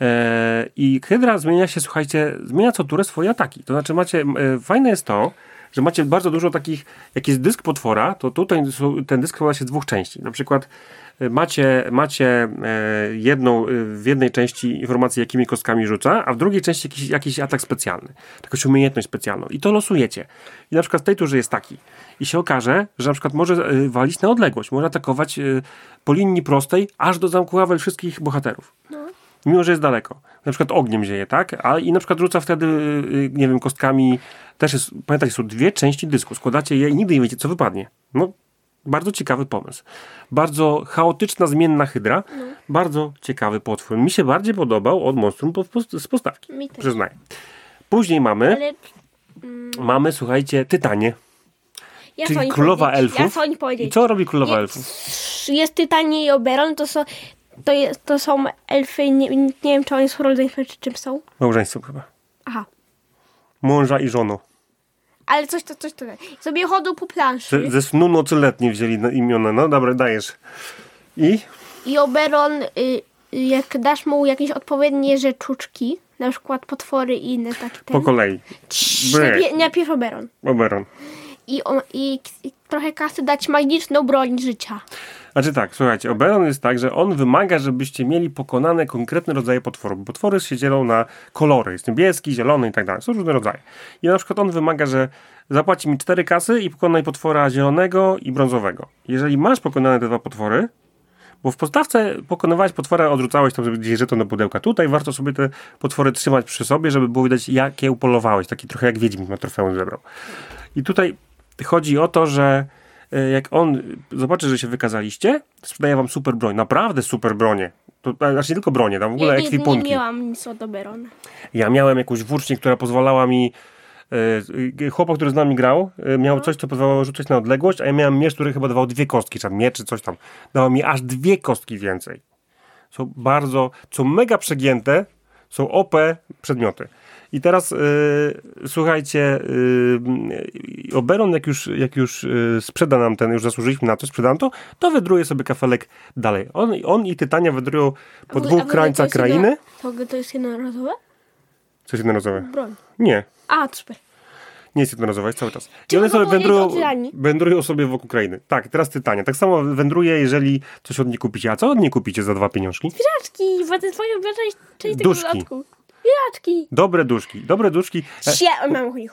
E, I hydra zmienia się, słuchajcie, zmienia co turę swoje ataki. To znaczy macie, e, fajne jest to, że macie bardzo dużo takich, jak jest dysk potwora, to tutaj ten dysk składa się z dwóch części. Na przykład e, macie, macie jedną, w jednej części informację, jakimi kostkami rzuca, a w drugiej części jakiś, jakiś atak specjalny, jakąś umiejętność specjalną. I to losujecie. I na przykład w tej turze jest taki. I się okaże, że na przykład może walić na odległość, może atakować po linii prostej, aż do zamku Wawel wszystkich bohaterów. Mimo, że jest daleko. Na przykład ogniem zieje, tak? A, I na przykład rzuca wtedy, y, nie wiem, kostkami. Też jest, pamiętajcie, są dwie części dysku. Składacie je i nigdy nie wiecie, co wypadnie. No, bardzo ciekawy pomysł. Bardzo chaotyczna, zmienna hydra. Bardzo ciekawy potwór. Mi się bardziej podobał od Monstrum z postawki. Mi też. Przyznaję. Później mamy, Ale mamy, słuchajcie, Tytanie. ja Czyli królowa powiedzieć? elfów. Ja co I co robi królowa Je- elfów? Jest Tytanie i Oberon, to są, to, jest, to są elfy, nie, nie wiem czy oni są rodzeństwem, czy czym są. Małżeństwo chyba. Aha. Mąża i żoną. Ale coś to, coś to. Sobie chodzą po planszy Ze, ze snu nocyletni wzięli na imiona. No dobra, dajesz. I? i Oberon, y, jak dasz mu jakieś odpowiednie rzeczuczki, na przykład potwory i inne takie Po kolei. Cii, najpierw Oberon. Oberon. I, i, I trochę kasy dać magiczną broń życia. Znaczy tak, słuchajcie, Oberon jest tak, że on wymaga, żebyście mieli pokonane konkretne rodzaje potworów. Potwory się dzielą na kolory. Jest niebieski, zielony i tak dalej. Są różne rodzaje. I na przykład on wymaga, że zapłaci mi cztery kasy i pokonaj potwora zielonego i brązowego. Jeżeli masz pokonane te dwa potwory, bo w podstawce pokonywałeś potwora, odrzucałeś tam gdzieś żeton do pudełka. Tutaj warto sobie te potwory trzymać przy sobie, żeby było widać, jakie upolowałeś. Taki trochę jak Wiedźmin na trofeum zebrał. I tutaj chodzi o to, że e, jak on zobaczy, że się wykazaliście, sprzedaje wam super broń. Naprawdę super bronie. To, znaczy nie tylko bronie, tam w ogóle Ja nie ekwipunki. miałam nic od Oberona. Ja miałem jakąś włócznię, która pozwalała mi. E, chłopak, który z nami grał, e, miał coś, co pozwalało rzucać na odległość, a ja miałem miecz, który chyba dawał dwie kostki, czy tam miecz, czy coś tam. Dawał mi aż dwie kostki więcej. Są bardzo, są mega przegięte, są OP przedmioty. I teraz e, słuchajcie, e, Oberon, jak już, jak już e, sprzeda nam ten, już zasłużyliśmy na to, sprzedam to, to wydruje sobie kafelek dalej. On, on i Tytania wydrują po dwóch krańcach jest krainy. Jedno, to, to jest jednorazowe? Coś jednorazowe. Broń. Nie. A, super. Nie jest jednorazowa, jest cały czas. I Czy one można sobie wędrują, wędrują sobie wokół krainy. Tak, teraz Tytania. Tak samo wędruje, jeżeli coś od niej kupicie. A co od niej kupicie za dwa pieniążki? Zwierzaczki, bo to jest twoja część, tego dodatku. Zwierzaczki. Dobre duszki. Dobre duszki. Sie, mam ich.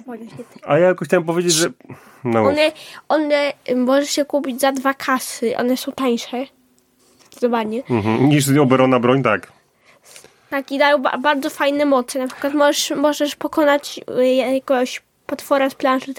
A ja jakoś chciałem powiedzieć, że... No. One, one y, możesz się kupić za dwa kasy. One są tańsze. Zdecydowanie. Mhm. Niż z Oberona broń, tak. Tak, i dają ba- bardzo fajne moce. Na przykład możesz, możesz pokonać y, jakiegoś potwora z planszy,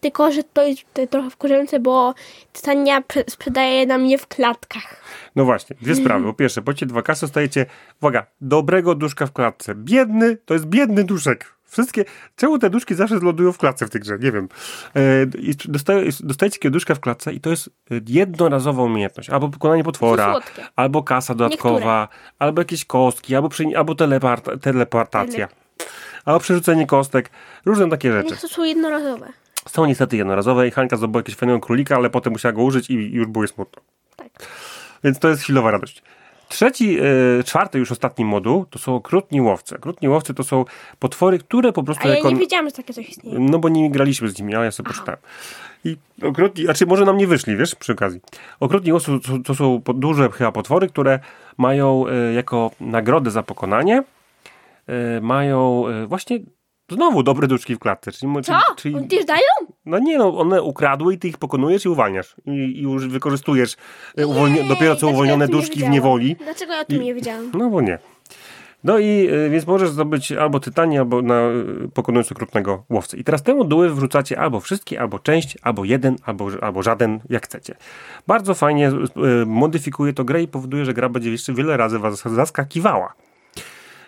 tylko że to jest trochę wkurzające, bo Titania pre- sprzedaje nam je w klatkach. No właśnie, dwie sprawy. Po pierwsze, płacicie dwa kasy, dostajecie, uwaga, dobrego duszka w klatce. Biedny, to jest biedny duszek. Wszystkie, czemu te duszki zawsze lądują w klatce w tej grze? Nie wiem. E, i dostaje, dostajecie duszka w klatce i to jest jednorazowa umiejętność. Albo pokonanie potwora, albo kasa dodatkowa, albo jakieś kostki, albo, przy, albo telepart, teleportacja, albo przerzucenie kostek. Różne takie rzeczy. To są jednorazowe. Są niestety jednorazowe i Hanka zdobyła jakiegoś fajnego królika, ale potem musiała go użyć i, i już było smutno. Tak. Więc to jest chwilowa radość. Trzeci, e, czwarty już ostatni moduł to są okrutni łowcy. Okrutni łowcy to są potwory, które po prostu A ja nie wiedziałam, że takie coś istnieje. No bo nie graliśmy z nimi, ale ja sobie poczytałem. I okrutni, znaczy może nam nie wyszli, wiesz, przy okazji. Okrutni łowcy to, to, są duże chyba potwory, które mają e, jako nagrodę za pokonanie e, mają właśnie znowu dobre duszki w klatce. Czyli, Co? czyli, Oni też dają? No nie no, one ukradły i ty ich pokonujesz i uwalniasz. I, i już wykorzystujesz e, uwolni- dopiero co uwolnione ja duszki w niewoli. Dlaczego ja o tym I- nie wiedziałam? No bo nie. No i y, więc możesz zdobyć albo tytanię, albo na, y, pokonując okrutnego łowcę. I teraz te moduły wrzucacie albo wszystkie, albo część, albo jeden, albo, albo żaden, jak chcecie. Bardzo fajnie modyfikuje to grę i powoduje, że gra będzie jeszcze wiele razy was zaskakiwała.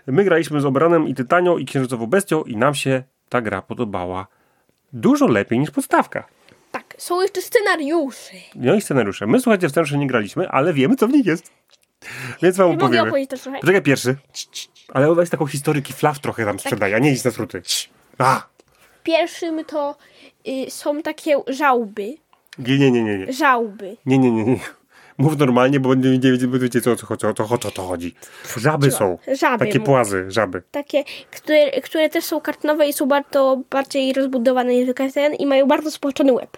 My graliśmy z Obranem i Tytanią i Księżycową Bestią i nam się ta gra podobała dużo lepiej niż podstawka. Tak, są jeszcze scenariusze. No i scenariusze. My słuchajcie, w scenariusze nie graliśmy, ale wiemy co w nich jest. Więc wam Nie mogę opowiemy. opowiedzieć też trochę. Poczekaj pierwszy. Ale weź taką historyki flaw trochę tam sprzedaje, a nie idź na skróty. A! Pierwszym to y, są takie żałby. Nie, nie, nie, nie, nie. Żałby. Nie, nie, nie, nie. Mów normalnie, bo nie, nie, nie wiecie co, co, co, co, co to chodzi. Żaby są. Żaby Takie płazy, żaby. Takie, które, które też są kartonowe i są bardzo bardziej rozbudowane niż ten i mają bardzo spłoczony łeb.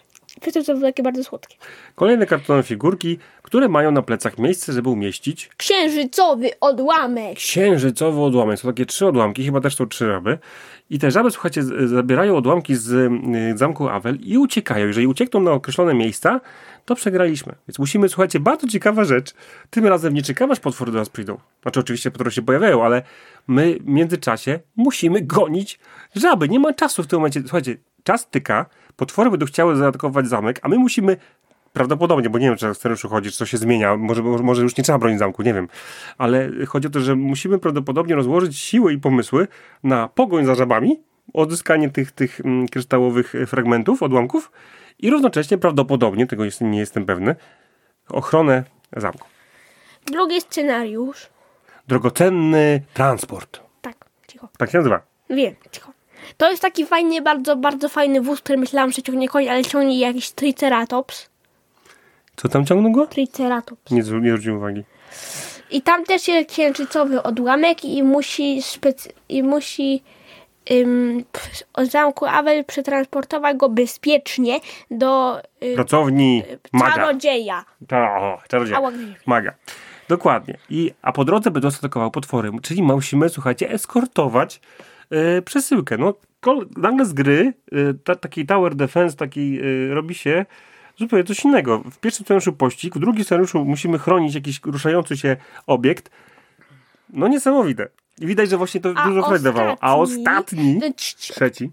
To są takie bardzo słodkie. Kolejne kartonowe figurki, które mają na plecach miejsce, żeby umieścić Księżycowy odłamek. księżycowy odłamek. Są takie trzy odłamki, chyba też są trzy żaby. I te żaby, słuchajcie, zabierają odłamki z y, zamku Awel i uciekają. Jeżeli uciekną na określone miejsca, to przegraliśmy. Więc musimy, słuchajcie, bardzo ciekawa rzecz. Tym razem nie czekamy, aż potwory do nas przyjdą. Znaczy, oczywiście potwory się pojawiają, ale my w międzyczasie musimy gonić żaby. Nie ma czasu w tym momencie. Słuchajcie, czas tyka, potwory będą chciały zaatakować zamek, a my musimy Prawdopodobnie, bo nie wiem, czy w scenariuszu chodzi, czy to się zmienia. Może, może już nie trzeba bronić zamku, nie wiem. Ale chodzi o to, że musimy prawdopodobnie rozłożyć siły i pomysły na pogoń za żabami, odzyskanie tych, tych mm, kryształowych fragmentów, odłamków i równocześnie prawdopodobnie, tego nie jestem pewny, ochronę zamku. Drugi scenariusz. Drogocenny transport. Tak, cicho. Tak się nazywa. Wiem, cicho. To jest taki fajny, bardzo, bardzo fajny wóz, który myślałam, że ciągnie koń, ale ciągnie jakiś triceratops. Co tam ciągną go? Triceratops. Nie, nie zwróciłem uwagi. I tam też jest księżycowy odłamek i musi, specy- i musi ym, zamku Awel przetransportować go bezpiecznie do y, Pracowni maga. czarodzieja. O, czarodzieja. Maga. Dokładnie. I, a po drodze będą atakowały potwory. Czyli musimy, słuchajcie, eskortować e, przesyłkę. No, kol, nagle z gry e, ta, taki tower defense taki e, robi się zupełnie coś innego. W pierwszym scenariuszu pościg, w drugim scenariuszu musimy chronić jakiś ruszający się obiekt. No niesamowite. Widać, że właśnie to A dużo frajdy dawało. A ostatni, cz- trzeci,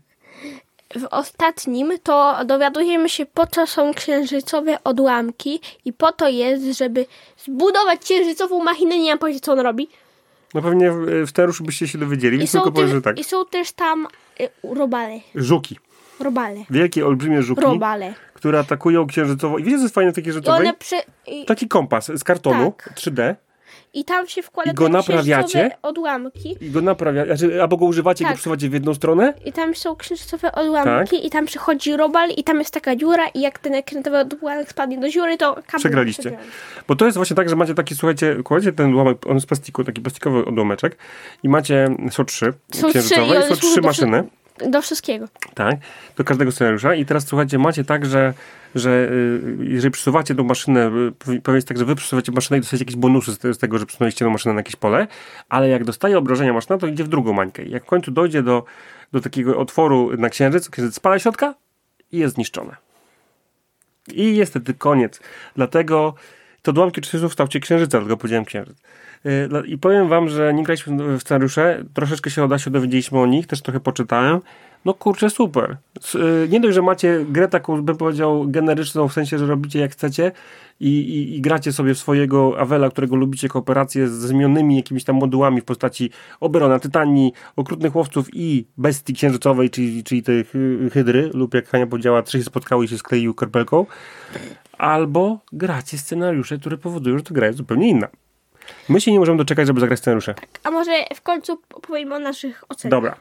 W ostatnim to dowiadujemy się, po co są księżycowe odłamki i po to jest, żeby zbudować księżycową machinę, nie mam pojęcia, co on robi. no pewnie w, scenariuszu byście się dowiedzieli, I więc są, tylko powiem, też, że tak. I są też tam y, robale. Żuki. Robale. Wielkie, olbrzymie żuki. Robale. które atakują księżycowo. I wiecie, co jest fajne I księżycowej? przy... I, Taki kompas z kartonu Tak. 3D I tam się wkłada I go naprawiacie? odłamki. i go naprawia, znaczy, albo go używacie i Tak. go przesuwacie w jedną stronę. I tam są księżycowe odłamki Tak. i tam przychodzi robal i tam jest taka dziura i jak ten księżycowy odłamek spadnie do dziury, to kabel Przegraliście. przegrali. Bo to jest właśnie tak, że macie taki, słuchajcie, kładziecie ten odłamek, on jest z plastiku, taki plastikowy odłameczek i macie, są trzy Są trzy księżycowe i i są trzy maszyny. Do wszystkiego. Tak, do każdego scenariusza. I teraz słuchajcie, macie tak, że, że y, jeżeli przesuwacie tą maszynę, y, powi- powiem tak, że wy przesuwacie maszynę i dostajecie jakieś bonusy z, te- z tego, że przesunęliście tą maszynę na jakieś pole, ale jak dostaje obrażenia maszyna, to idzie w drugą mańkę. Jak w końcu dojdzie do, do takiego otworu na księżyc, księżyc spada środka i jest zniszczone. I jest koniec. Dlatego to odłamki są w kształcie księżyca, dlatego powiedziałem księżyc. Yy, dla- I powiem wam, że nie graliśmy w scenariusze, troszeczkę się o Dasiu dowiedzieliśmy o nich, też trochę poczytałem. No kurczę, super. Yy, Nie dość, że macie grę taką, bym powiedział, generyczną, w sensie, że robicie jak chcecie i, i, i gracie sobie swojego Avela, którego lubicie, kooperację z zmienionymi jakimiś tam modułami w postaci Oberona, Tytanii, Okrutnych Łowców i Bestii Księżycowej, czyli, czyli tej hy- hydry, lub jak Hania powiedziała, trzy się spotkały i się skleiły korpelką. Albo gracie scenariusze, które powodują, że ta gra jest zupełnie inna. My się nie możemy doczekać, żeby zagrać scenariusze. A może w końcu opowiemy o naszych ocenach. Dobra.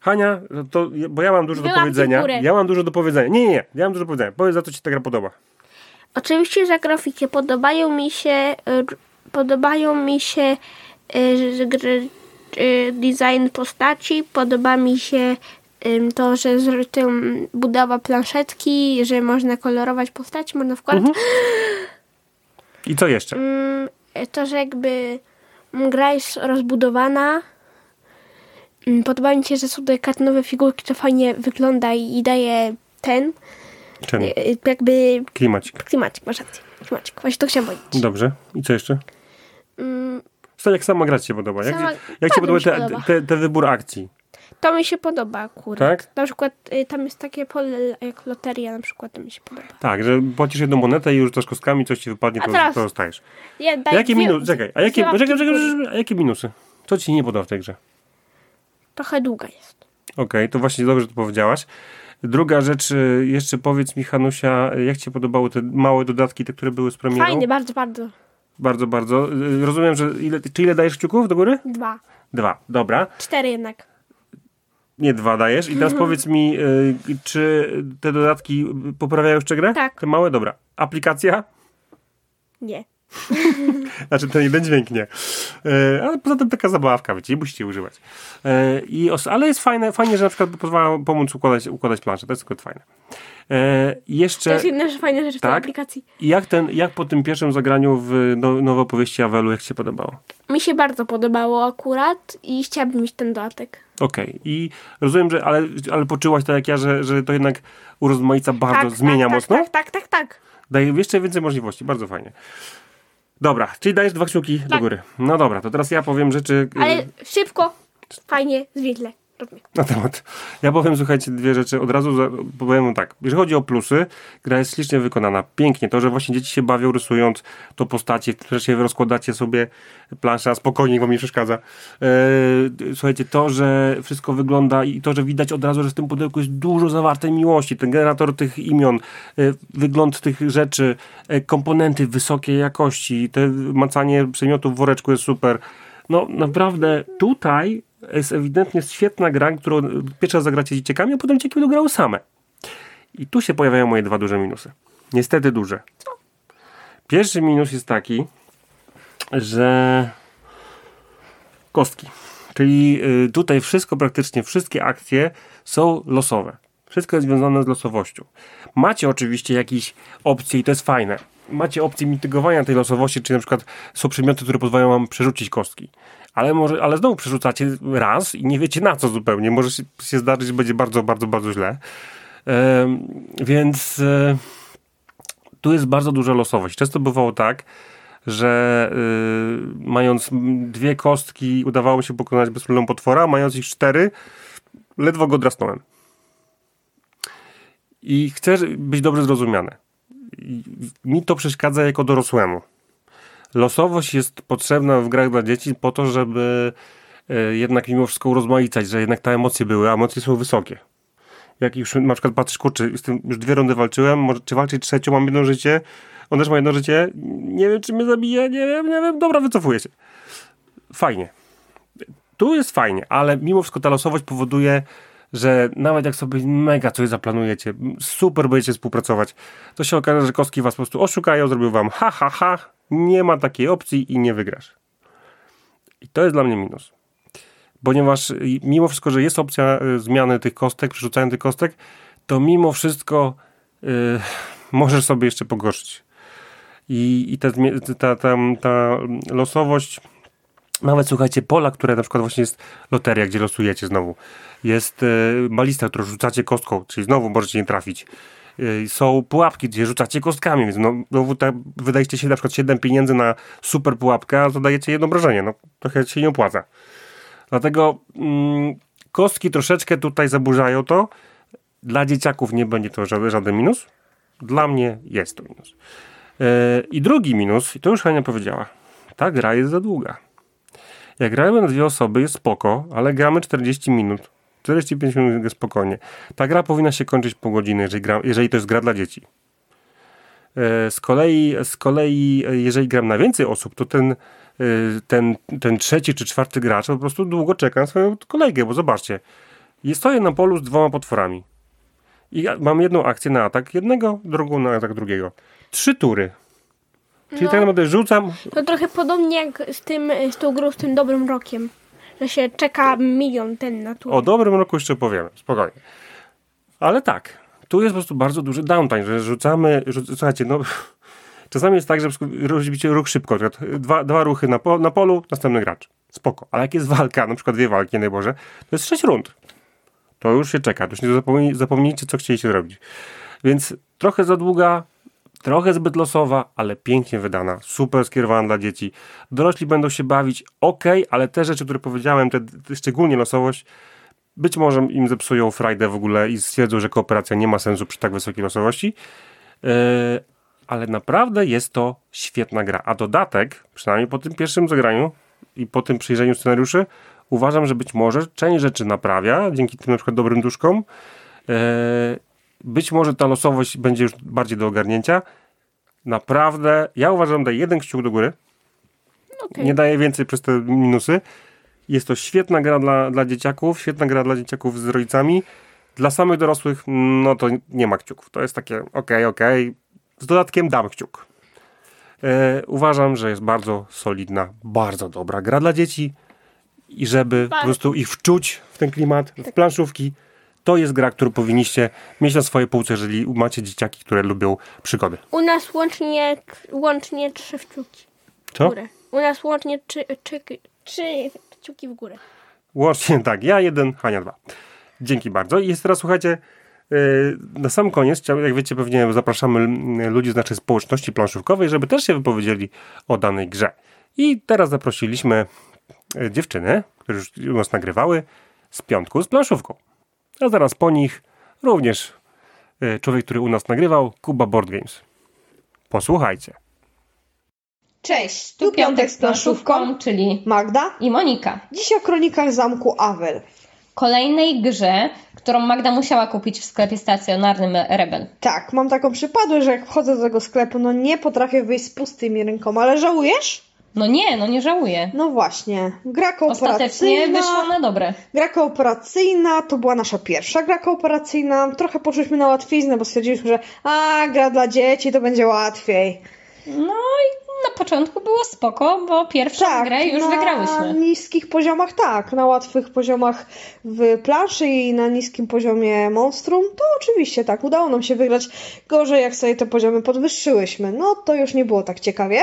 Hania, to, bo ja mam dużo do Wyłam ci powiedzenia. Ja mam dużo do powiedzenia. Nie, nie, nie. Ja mam dużo do powiedzenia. Powiedz, za co ci ta gra podoba. Oczywiście za grafikę podobają mi się y, podobają mi się z gry, y, design postaci, podoba mi się to, że z tym budowa planszetki, że można kolorować postaci, można wkładać. I co jeszcze? Mm, to, że jakby mm, gra jest rozbudowana. Mm, Podoba mi się, że są te kartonowe figurki, to fajnie wygląda i daje ten, Czemu? y, y, jakby Klimacik. klimacik, masz rację, klimacik, właśnie to chciałam powiedzieć. Dobrze. I co jeszcze? Mm, Co, jak sama grać się podoba? Jak, Sama- jak ci podoba się te, podoba. te, te wybór akcji? To mi się podoba akurat. Tak? Na przykład y, tam jest takie pole jak loteria na przykład, to mi się podoba. Tak, że płacisz jedną monetę i już z kostkami coś ci wypadnie, A to, teraz- to dostajesz. Ja jakie dwie- minusy? Czekaj, a jakie, czekaj, czekaj, a jakie minusy? Co ci nie podoba w tej grze? Trochę długa jest. Okej, to właśnie dobrze to powiedziałaś. Druga rzecz, y, jeszcze powiedz mi, Hanusia, jak ci się podobały te małe dodatki, te, które były z premierą? Fajny, bardzo, bardzo. Bardzo, bardzo. Y, Rozumiem, że ile, czy ile dajesz kciuków do góry? Dwa. Dwa, dobra. Cztery jednak. Nie dwa dajesz. I teraz powiedz mi, y, czy te dodatki poprawiają jeszcze grę? Tak. Te małe? Dobra. Aplikacja? Nie. Znaczy ten jeden dźwięk nie. E, ale poza tym taka zabawka, wiecie, nie musicie używać. E, i os- ale jest fajne, fajnie, że na przykład pozwala pomóc układać, układać planszę. To jest tylko fajne. E, To jeszcze, jest jedna rzecz, fajna rzecz w tej Tak? aplikacji. jak, ten, jak po tym pierwszym zagraniu w no, nowe opowieści Avelu, jak ci się podobało? Mi się bardzo podobało akurat i chciałabym mieć ten dodatek. Okej. I rozumiem, że ale, ale poczułaś tak jak ja, że, że to jednak urozmaica bardzo, zmienia tak, mocno? Tak, tak, tak, tak. Daje jeszcze więcej możliwości. Bardzo fajnie. Dobra, czyli dajesz dwa kciuki do Tak. góry. No dobra, to teraz ja powiem rzeczy... y, Ale szybko, fajnie, zwięźle. Na temat. Ja powiem, słuchajcie, dwie rzeczy. Od razu powiem wam tak. Jeżeli chodzi o plusy, gra jest ślicznie wykonana. Pięknie. To, że właśnie dzieci się bawią rysując to postacie, że się rozkładacie sobie plansza, spokojnie, bo mi przeszkadza. Eee, słuchajcie, to, że wszystko wygląda i to, że widać od razu, że w tym pudełku jest dużo zawartej miłości. Ten generator tych imion, e, wygląd tych rzeczy, e, komponenty wysokiej jakości, te macanie przedmiotów w woreczku jest super. No naprawdę tutaj jest ewidentnie świetna gra, którą pierwszy raz zagracie z dzieciakami, a potem dzieciaki będą grały same. I tu się pojawiają moje dwa duże minusy. Niestety duże. Pierwszy minus jest taki, że kostki. Czyli y, tutaj wszystko, praktycznie wszystkie akcje są losowe. Wszystko jest związane z losowością. Macie oczywiście jakieś opcje i to jest fajne. Macie opcję mitygowania tej losowości, czyli na przykład są przedmioty, które pozwalają wam przerzucić kostki. Ale, może, ale znowu przerzucacie raz i nie wiecie na co zupełnie. Może się, się zdarzyć, że będzie bardzo, bardzo, bardzo źle. Więc e, tu jest bardzo duża losowość. Często bywało tak, że y, mając dwie kostki udawało mi się pokonać bez problemu potwora, mając ich cztery, ledwo go drasnąłem. I chcę być dobrze zrozumiane. I mi to przeszkadza jako dorosłemu. Losowość jest potrzebna w grach dla dzieci po to, żeby e, jednak mimo wszystko urozmaicać, że jednak te emocje były, a emocje są wysokie. Jak już na przykład patrzysz, kurczę, już dwie rundy walczyłem, może, czy walczyć trzecią, mam jedno życie, on też ma jedno życie, nie wiem, czy mnie zabije, nie wiem, nie wiem, dobra, wycofuję się. Fajnie. Tu jest fajnie, ale mimo wszystko ta losowość powoduje, że nawet jak sobie mega coś zaplanujecie, super będziecie współpracować, to się okaże, że kostki was po prostu oszukają, zrobią wam ha, ha, ha, nie ma takiej opcji i nie wygrasz. I to jest dla mnie minus. Ponieważ y, mimo wszystko, że jest opcja y, zmiany tych kostek, przerzucania tych kostek, to mimo wszystko y, możesz sobie jeszcze pogorszyć. I, i ta, ta, ta, ta losowość, nawet słuchajcie, pola, które na przykład właśnie jest loteria, gdzie losujecie znowu, jest y, balista, którą rzucacie kostką, czyli znowu możecie nie trafić. Y, Są pułapki, gdzie rzucacie kostkami, więc no, znowu tak, wydajecie się na przykład 7 pieniędzy na super pułapkę, a zadajecie jedno obrażenie. No, trochę się nie opłaca. Dlatego mm, kostki troszeczkę tutaj zaburzają to. Dla dzieciaków nie będzie to żaden, żaden minus. Dla mnie jest to minus. Yy, I drugi minus, i to już Hania powiedziała, ta gra jest za długa. Jak gramy na dwie osoby jest spoko, ale gramy 40 minut. 45 minut spokojnie. Ta gra powinna się kończyć po godzinie, jeżeli, gra, jeżeli to jest gra dla dzieci. E, Z kolei, z kolei, e, jeżeli gram na więcej osób, to ten, e, ten, ten trzeci czy czwarty gracz po prostu długo czeka na swoją kolejkę, bo zobaczcie, stoję na polu z dwoma potworami. I mam jedną akcję na atak jednego, drugą na atak drugiego. Trzy tury. Czyli No. tak naprawdę rzucam, To trochę podobnie jak z, tym, z tą grą, z tym dobrym rokiem. Że się czeka milion ten na turę. O dobrym roku jeszcze powiemy, spokojnie. Ale tak, tu jest po prostu bardzo duży downtime, że rzucamy, rzuc, słuchajcie, no czasami jest tak, że robicie ruch szybko, przykład dwa, dwa ruchy na, po, na polu, następny gracz. Spoko. Ale jak jest walka, na przykład dwie walki, nie Boże, to jest sześć rund. To już się czeka, to już nie zapomnij, zapomnijcie, co chcieliście zrobić. Więc trochę za długa, trochę zbyt losowa, ale pięknie wydana, super skierowana dla dzieci. Dorośli będą się bawić, ok, ale te rzeczy, które powiedziałem, te, te szczególnie losowość, być może im zepsują frajdę w ogóle i stwierdzą, że kooperacja nie ma sensu przy tak wysokiej losowości. Yy, ale naprawdę jest to świetna gra. A dodatek, przynajmniej po tym pierwszym zagraniu i po tym przyjrzeniu scenariuszy, uważam, że być może część rzeczy naprawia dzięki tym na przykład dobrym duszkom. Yy, być może ta losowość będzie już bardziej do ogarnięcia. Naprawdę, ja uważam, daję jeden kciuk do góry. Okej. Nie daję więcej przez te minusy. Jest to świetna gra dla, dla dzieciaków, świetna gra dla dzieciaków z rodzicami. Dla samych dorosłych, no to nie ma kciuków. To jest takie okej, okej. Z dodatkiem dam kciuk. E, uważam, że jest bardzo solidna, bardzo dobra gra dla dzieci i żeby po prostu ich wczuć w ten klimat, w planszówki, to jest gra, którą powinniście mieć na swojej półce, jeżeli macie dzieciaki, które lubią przygody. U nas łącznie, łącznie trzy kciuki w Co? górę. U nas łącznie trzy, trzy, trzy kciuki w górę. Łącznie tak, ja jeden, Hania dwa. Dzięki bardzo. I jest teraz, słuchajcie, yy, na sam koniec, jak wiecie, pewnie zapraszamy mm, ludzi z naszej społeczności planszówkowej, żeby też się wypowiedzieli o danej grze. I teraz zaprosiliśmy y, dziewczyny, które już u nas nagrywały, z piątku z planszówką. A zaraz po nich również y, człowiek, który u nas nagrywał, Kuba Board Games. Posłuchajcie. Cześć, tu Piątek z planszówką, czyli Magda. i Monika. Dziś o kronikach zamku Awel. Kolejnej grze, którą Magda musiała kupić w sklepie stacjonarnym Rebel. Tak, mam taką przypadłość, że jak wchodzę do tego sklepu, no nie potrafię wyjść z pustymi rękoma, ale żałujesz? No nie, no nie żałuję. No właśnie, gra kooperacyjna. Ostatecznie wyszło na dobre. Gra kooperacyjna to była nasza pierwsza gra kooperacyjna. Trochę poszliśmy na łatwiznę, bo stwierdziliśmy, że a, gra dla dzieci to będzie łatwiej. No i na początku było spoko, bo pierwszą grę już Tak, na wygrałyśmy. niskich poziomach tak, na łatwych poziomach w planszy i na niskim poziomie monstrum, to oczywiście tak, udało nam się wygrać. Gorzej jak sobie te poziomy podwyższyłyśmy, no to już nie było tak ciekawie.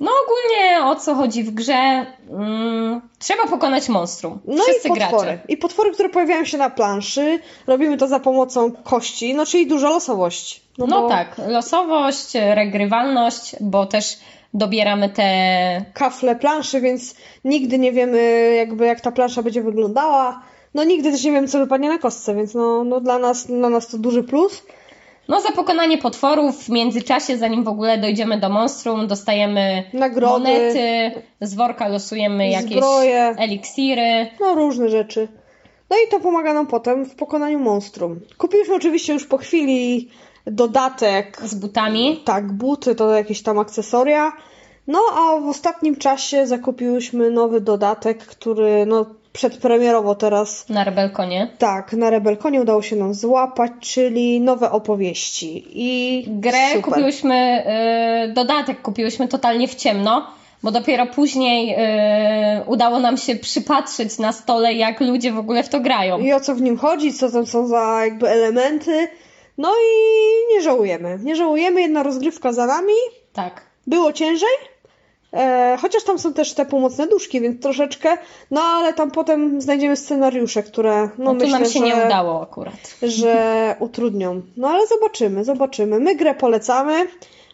No ogólnie o co chodzi w grze? Mm, trzeba pokonać monstrum. No Wszyscy i potwory. gracze. I potwory, które pojawiają się na planszy, robimy to za pomocą kości, no czyli duża losowość. No, bo tak, losowość, regrywalność, bo też dobieramy te Kafle planszy, więc nigdy nie wiemy jakby jak ta plansza będzie wyglądała. No nigdy też nie wiemy co wypadnie na kostce, więc no, no dla, nas, dla nas to duży plus. No, za pokonanie potworów w międzyczasie, zanim w ogóle dojdziemy do monstrum, dostajemy Nagrody. monety, z worka losujemy jakieś Zbroje. eliksiry. No, różne rzeczy. No i to pomaga nam potem w pokonaniu monstrum. Kupiliśmy oczywiście już po chwili dodatek, z butami. tak, buty, to jakieś tam akcesoria. No, a w ostatnim czasie zakupiłyśmy nowy dodatek, który, no, przedpremierowo teraz, Na Rebelkonie. tak, na Rebelkonie udało się nam złapać, czyli nowe opowieści. I Grę super. kupiłyśmy, y, dodatek kupiłyśmy totalnie w ciemno, bo dopiero później y, udało nam się przypatrzeć na stole, jak ludzie w ogóle w to grają. I o co w nim chodzi, co tam są za jakby elementy. No i nie żałujemy. Nie żałujemy, jedna rozgrywka za nami. Tak. Było ciężej, e, chociaż tam są też te pomocne duszki, więc troszeczkę, no ale tam potem znajdziemy scenariusze, które no, No tu myślę, nam się że, nie udało akurat. że utrudnią. No ale zobaczymy, zobaczymy. My grę polecamy.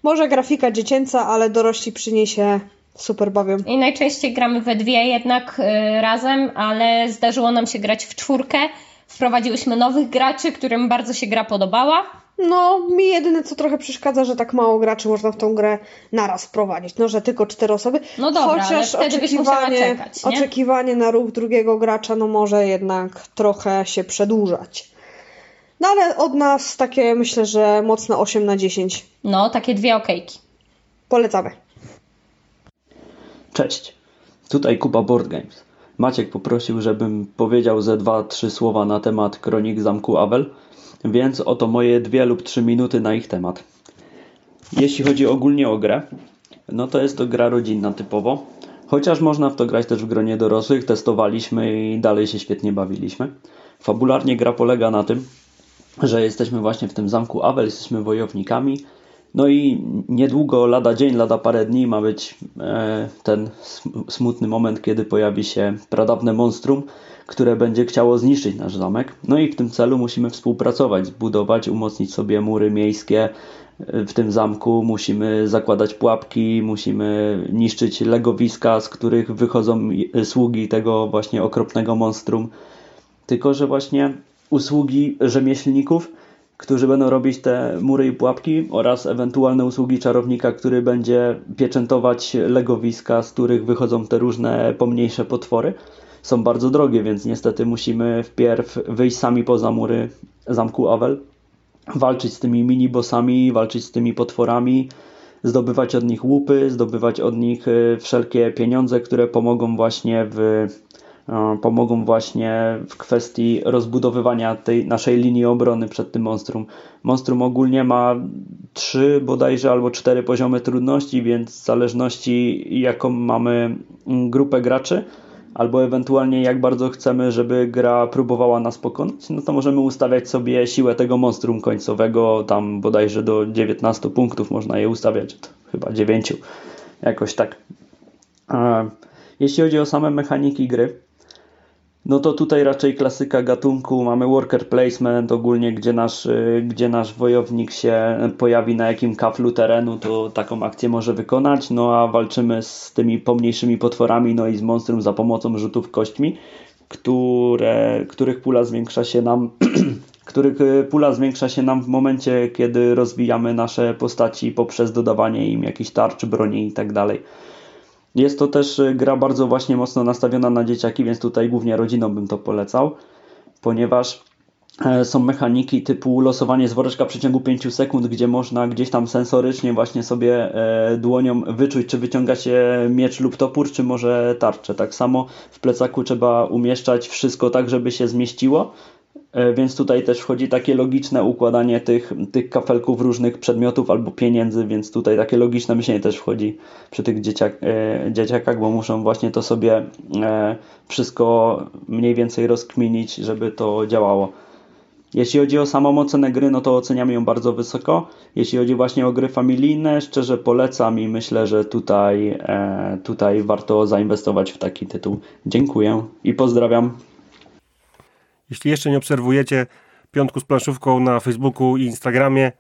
Może grafika dziecięca, ale dorośli przy niej się super bawią. I najczęściej gramy we dwie jednak y, razem, ale zdarzyło nam się grać w czwórkę. Wprowadziłyśmy nowych graczy, którym bardzo się gra podobała. No, mi jedyne co trochę przeszkadza, że tak mało graczy można w tą grę naraz wprowadzić. No, że tylko cztery osoby. No dobra, ale wtedy byś musiała czekać, nie? oczekiwanie na ruch drugiego gracza, no może jednak trochę się przedłużać. No ale od nas takie myślę, że mocne 8 na 10. No, takie dwie okejki. Polecamy. Cześć, tutaj Kuba Board Games. Maciek poprosił, żebym powiedział ze dwa, trzy słowa na temat kronik zamku Awel, więc oto moje dwie lub trzy minuty na ich temat. Jeśli chodzi ogólnie o grę, no to jest to gra rodzinna typowo, chociaż można w to grać też w gronie dorosłych, testowaliśmy i dalej się świetnie bawiliśmy. Fabularnie gra polega na tym, że jesteśmy właśnie w tym zamku Awel, jesteśmy wojownikami. No i niedługo, lada dzień, lada parę dni ma być e, ten sm- smutny moment, kiedy pojawi się pradawne monstrum, które będzie chciało zniszczyć nasz zamek. No i w tym celu musimy współpracować, zbudować, umocnić sobie mury miejskie w tym zamku, musimy zakładać pułapki, musimy niszczyć legowiska, z których wychodzą sługi tego właśnie okropnego monstrum. Tylko, że właśnie usługi rzemieślników którzy będą robić te mury i pułapki oraz ewentualne usługi czarownika, który będzie pieczętować legowiska, z których wychodzą te różne pomniejsze potwory. Są bardzo drogie, więc niestety musimy wpierw wyjść sami poza mury zamku Avel, walczyć z tymi mini-bossami, walczyć z tymi potworami, zdobywać od nich łupy, zdobywać od nich y, wszelkie pieniądze, które pomogą właśnie w E, pomogą właśnie w kwestii rozbudowywania tej naszej linii obrony przed tym monstrum. Monstrum ogólnie ma trzy bodajże albo cztery poziomy trudności, więc w zależności jaką mamy grupę graczy, albo ewentualnie jak bardzo chcemy, żeby gra próbowała nas pokonać, no to możemy ustawiać sobie siłę tego monstrum końcowego, tam bodajże do 19 punktów można je ustawiać, chyba 9, jakoś tak. Jeśli chodzi o same mechaniki gry, no to tutaj raczej klasyka gatunku, mamy worker placement ogólnie, gdzie nasz, y, gdzie nasz wojownik się pojawi na jakim kaflu terenu, to taką akcję może wykonać, no a walczymy z tymi pomniejszymi potworami, no i z monstrum za pomocą rzutów kośćmi, które, których pula zwiększa się nam których y, pula zwiększa się nam w momencie, kiedy rozwijamy nasze postaci poprzez dodawanie im jakichś tarcz, broni i tak dalej. Jest to też y, gra bardzo właśnie mocno nastawiona na dzieciaki, więc tutaj głównie rodzinom bym to polecał, ponieważ e, są mechaniki typu losowanie z woreczka w przeciągu 5 sekund, gdzie można gdzieś tam sensorycznie właśnie sobie e, dłonią wyczuć, czy wyciąga się miecz lub topór, czy może tarczę. Tak samo w plecaku trzeba umieszczać wszystko tak, żeby się zmieściło, więc tutaj też wchodzi takie logiczne układanie tych, tych kafelków różnych przedmiotów albo pieniędzy, więc tutaj takie logiczne myślenie też wchodzi przy tych dzieciak, e, dzieciakach, bo muszą właśnie to sobie e, wszystko mniej więcej rozkminić, żeby to działało. Jeśli chodzi o samą ocenę gry, no to oceniamy ją bardzo wysoko. Jeśli chodzi właśnie o gry familijne, szczerze polecam i myślę, że tutaj, tutaj warto zainwestować w taki tytuł. Dziękuję i pozdrawiam. Jeśli jeszcze nie obserwujecie Piątku z planszówką na Facebooku i Instagramie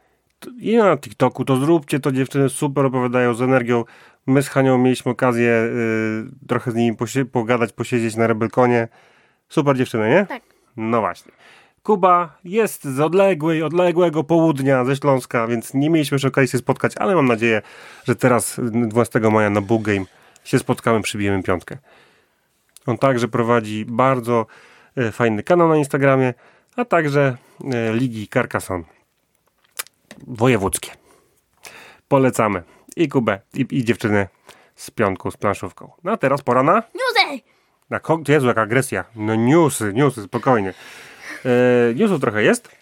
i na TikToku, to zróbcie to. Dziewczyny super opowiadają z energią. My z Hanią mieliśmy okazję y, trochę z nimi pogadać, posiedzieć na Rebelkonie. Super dziewczyny, nie? Tak. No właśnie. Kuba jest z odległej, odległego południa ze Śląska, więc nie mieliśmy jeszcze okazji się spotkać, ale mam nadzieję, że teraz 12 maja na Book Game się spotkamy, przybijemy piątkę. On także prowadzi bardzo fajny kanał na Instagramie, a także e, Ligi Carcassonne wojewódzkie. Polecamy i Kubę, i, i dziewczynę z pionką, z planszówką. No a teraz pora na... Newsy! Na Jezu, jaka agresja. No newsy, newsy, spokojnie. E, newsów trochę jest.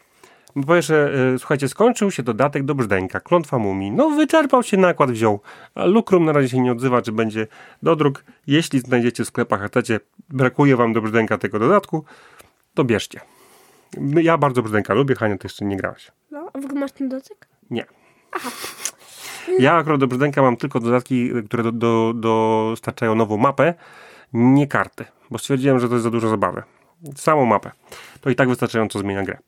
Po pierwsze, e, słuchajcie, skończył się dodatek do Brzdęka, klątwa mumii. No, wyczerpał się nakład, wziął. A Lukrum na razie się nie odzywa, czy będzie dodruk. Jeśli znajdziecie w sklepach, a chcecie, brakuje wam do Brzdęka tego dodatku, to bierzcie. Ja bardzo Brzdęka lubię, Hania, ty jeszcze nie grałaś. No, a w ogóle masz ten dodatek? Nie. Ja akurat do Brzdęka mam tylko dodatki, które do, do, dostarczają nową mapę, nie karty, bo stwierdziłem, że to jest za dużo zabawy. Samą mapę. To i tak wystarczająco zmienia grę.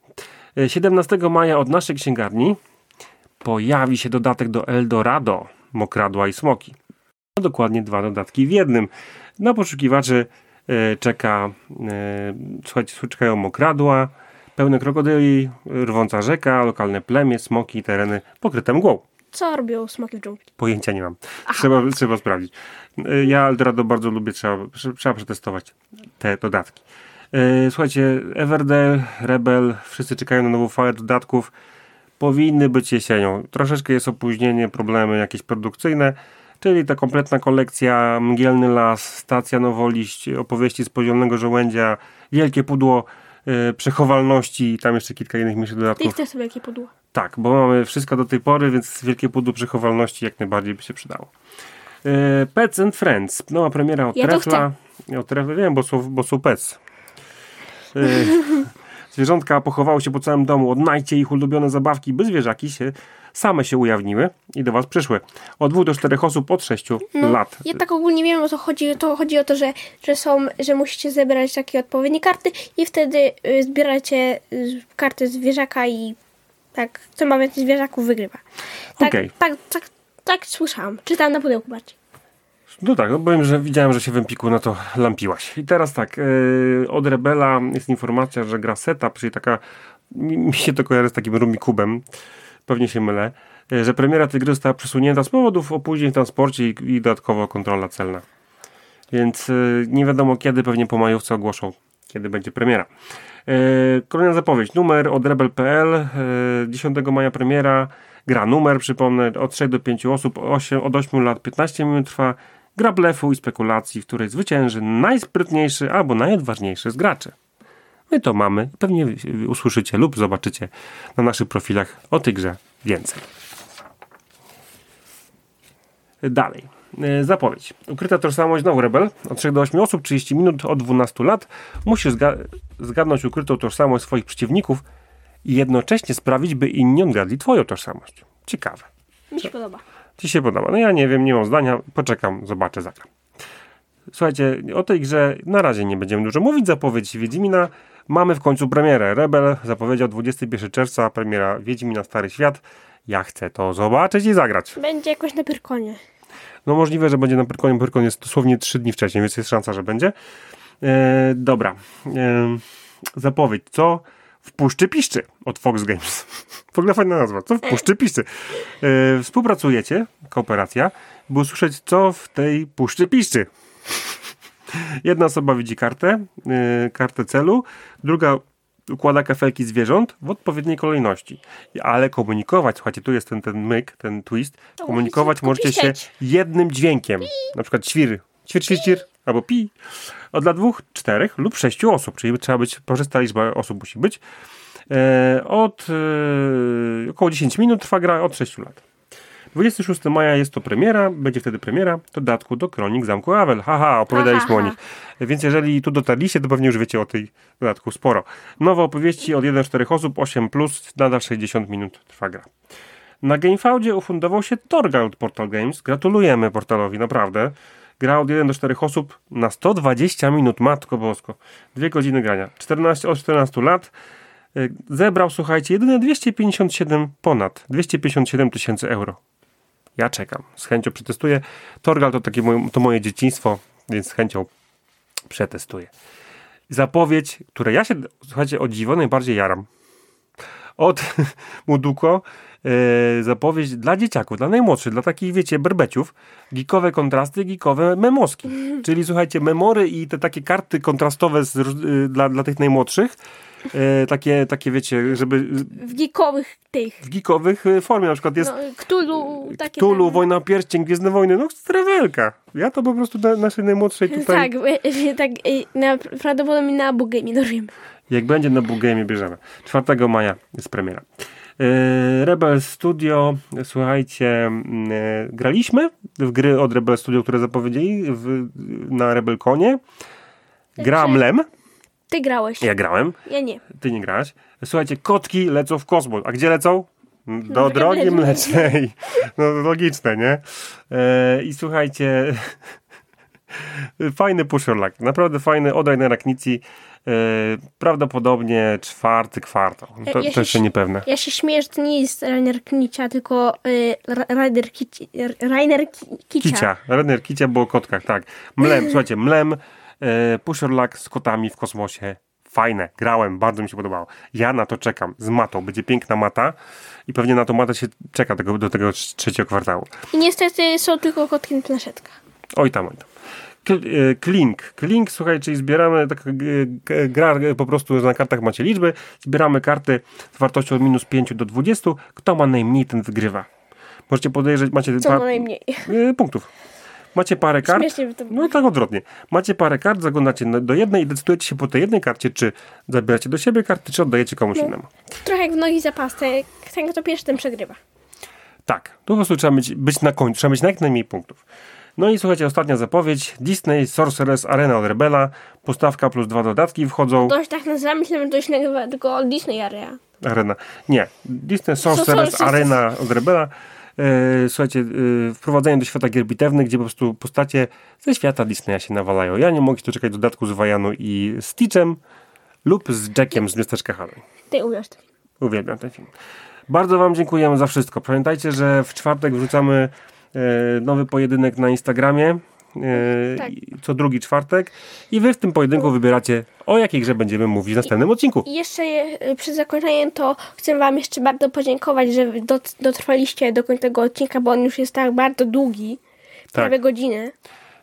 17 maja od naszej księgarni pojawi się dodatek do Eldorado, Mokradła i Smoki. Dokładnie dwa dodatki w jednym. Na poszukiwaczy e, czeka, e, słuchajcie, czekają mokradła, pełne krokodyli, rwąca rzeka, lokalne plemię, smoki i tereny pokryte mgłą. Co robią smoki w dżungli? Pojęcia nie mam. Trzeba, trzeba sprawdzić. E, ja Eldorado bardzo lubię, trzeba, trzeba przetestować te dodatki. E, słuchajcie, Everdell, Rebel, wszyscy czekają na nową falę dodatków. Powinny być jesienią. Troszeczkę jest opóźnienie, problemy jakieś produkcyjne, czyli ta kompletna kolekcja Mgielny Las, Stacja Nowoliść, opowieści z poziomnego żołędzia, Wielkie Pudło yy, Przechowalności i tam jeszcze kilka innych mniejszych dodatków. Ty chcesz sobie wielkie pudło. Tak, bo mamy wszystko do tej pory, więc Wielkie Pudło Przechowalności jak najbardziej by się przydało. Yy, Pets and Friends, nowa premiera od Ja Trefla. Od Trefla, wiem, bo są, bo są Pets. Zwierzątka pochowały się po całym domu. Odnajdźcie ich ulubione zabawki, by zwierzaki się same się ujawniły i do was przyszły. Od dwóch do czterech osób od sześciu lat. Ja tak ogólnie wiem o co chodzi. To chodzi o to, że, że są, że musicie zebrać takie odpowiednie karty i wtedy y, zbieracie y, karty zwierzaka i tak, kto ma więcej zwierzaków wygrywa. Tak, Okej. tak, tak, tak słyszałam. Czytałam na pudełku bardziej. No tak, no powiem, że widziałem, że się w Empiku na to lampiłaś. I teraz tak, yy, od Rebela jest informacja, że gra setup, czyli taka, mi, się to kojarzy z takim Rumikubem, pewnie się mylę, yy, że premiera tej gry została przesunięta z powodów opóźnień w transporcie i, i dodatkowo kontrola celna. Więc yy, nie wiadomo kiedy, pewnie po majówce ogłoszą, kiedy będzie premiera. Kolejna zapowiedź, numer od rebel.pl, yy, 10 maja premiera, gra numer, przypomnę, od 3 do 5 osób, 8, od 8 lat 15 minut trwa, gra blefu i spekulacji, w której zwycięży najsprytniejszy albo najodważniejszy z graczy. My to mamy, pewnie usłyszycie lub zobaczycie na naszych profilach o tej grze więcej. Dalej. E, Zapowiedź. Ukryta tożsamość znowu Rebel. Od 3 do 8 osób, 30 minut, od 12 lat. Musisz zga- zgadnąć ukrytą tożsamość swoich przeciwników i jednocześnie sprawić, by inni odgadli twoją tożsamość. Ciekawe. Mi się podoba. Ci się podoba? No ja nie wiem, nie mam zdania. Poczekam, zobaczę, zagram. Słuchajcie, o tej grze na razie nie będziemy dużo mówić. Zapowiedź Wiedźmina. Mamy w końcu premierę. Rebel zapowiedział 21 czerwca premiera Wiedźmina Stary Świat. Ja chcę to zobaczyć i zagrać. Będzie jakoś na Pyrkonie. No możliwe, że będzie na Pyrkonie. Pyrkon jest dosłownie 3 dni wcześniej, więc jest szansa, że będzie. E, dobra. E, zapowiedź. Co w Puszczy Piszczy od Fox Games. W ogóle fajna nazwa. Co w Puszczy Piszczy. E, współpracujecie, kooperacja, by usłyszeć, co w tej Puszczy Piszczy. Jedna osoba widzi kartę, e, kartę celu, druga układa kafelki zwierząt w odpowiedniej kolejności. Ale komunikować, słuchajcie, tu jest ten, ten myk, ten twist, komunikować możecie się jednym dźwiękiem. Na przykład świr, ćwir, ćwir, ćwir, albo pi. Od dla dwóch, czterech lub sześciu osób, czyli trzeba być, parzysta liczba osób musi być. E, od e, około 10 minut trwa gra od 6 lat. 26 maja jest to premiera, będzie wtedy premiera dodatku do Kronik Zamku Awel. Haha, opowiadaliśmy Ha, ha, o nich. Więc jeżeli tu dotarliście, to pewnie już wiecie o tej dodatku sporo. Nowe opowieści od 1-4 osób, 8+, plus, nadal 60 minut trwa gra. Na GameFaudzie ufundował się Torgal od Portal Games. Gratulujemy portalowi, naprawdę. Gra od 1 do 4 osób na 120 minut, matko bosko. Dwie godziny grania. 14 od 14 lat. Y, Zebrał, słuchajcie, jedyne 257 ponad 257 tysięcy euro. Ja czekam. Z chęcią przetestuję. Torgal to takie moje, to moje dzieciństwo, więc z chęcią przetestuję. Zapowiedź, której ja się, słuchajcie, o dziwo najbardziej jaram. Od Muduko e, zapowiedź dla dzieciaków, dla najmłodszych, dla takich, wiecie, berbeciów. Geekowe kontrasty, geekowe memoski. Czyli słuchajcie, memory i te takie karty kontrastowe z, y, dla, dla tych najmłodszych. E, takie, takie, wiecie, żeby W geekowych tych. w geekowych y, formie, na przykład jest No, Cthulhu, takie Tulu, tam. Wojna Pierścień, Gwiezdne Wojny, no strewelka. Ja to po prostu na naszej najmłodszej tutaj, Tak, e, tak e, na, prawdopodobnie na Bugami dorwiemy. Jak będzie na Boogame bierzemy. 4 maja jest premiera. Yy, Rebel Studio, słuchajcie, yy, graliśmy w gry od Rebel Studio, które zapowiedzieli w, na Rebelconie. Gra Mlem, Ty grałeś. ja grałem, Ja nie. ty nie grałaś. Słuchajcie, kotki lecą w kosmos. A gdzie lecą? Do No, drogi mlecznej. No logiczne, nie? E, I słuchajcie, fajny luck. Naprawdę fajny od Rainera Knici. E, prawdopodobnie czwarty kwartał. To, Ja- to jeszcze niepewne. Ja się śmieję, że to nie jest Rainer Knicia, tylko y, Ra- Rainer Kici, Rainer Ki- Kicia. Kicia. Rainer Kicia było o kotkach, tak. Mlem, słuchajcie, Mlem, e, pusher luck z kotami w kosmosie. Fajne, grałem, bardzo mi się podobało. Ja na to czekam, z matą. Będzie piękna mata i pewnie na tą matę się czeka tego, do tego trzeciego kwartału. I niestety są tylko kotki na planszetkach. Oj tam, oj tam. E, Klink. Klink, słuchaj, czyli zbieramy, taka e, gra e, po prostu, na kartach macie liczby, zbieramy karty z wartością od minus 5 do 20. Kto ma najmniej, ten wygrywa. Możecie podejrzeć, macie Co ma najmniej. punktów. Macie parę kart. No tak odwrotnie. Macie parę kart, zaglądacie do jednej i decydujecie się po tej jednej karcie, czy zabieracie do siebie karty, czy oddajecie komuś No. innemu. Trochę jak w nogi zapasy. Ten, kto pierwszy, ten przegrywa. Tak, tu po prostu trzeba być, być na końcu, trzeba mieć jak najmniej punktów. No i słuchajcie, ostatnia zapowiedź. Disney Sorceress Arena od Rebela. Postawka plus dwa dodatki wchodzą. To się tak nazywa, myślałem, że to się nazywa tylko Disney Area. Arena. Nie. Disney Sorcerers. Arena od Rebela. E, słuchajcie, e, wprowadzenie do świata gier bitewnych, gdzie po prostu postacie ze świata Disneya się nawalają. Ja nie mogę się doczekać dodatku z Wajanu i Stitchem lub z Jackiem z miasteczka Harry. Ty uwierz. to. Uwielbiam ten film. Bardzo Wam dziękujemy za wszystko. Pamiętajcie, że w czwartek wrzucamy nowy pojedynek na Instagramie. E, Tak. Co drugi czwartek. I Wy w tym pojedynku wybieracie, o jakiej grze będziemy mówić w następnym odcinku. I jeszcze e, przed zakończeniem to chcę Wam jeszcze bardzo podziękować, że dot- dotrwaliście do końca tego odcinka, bo on już jest tak bardzo długi. Prawie godzinę.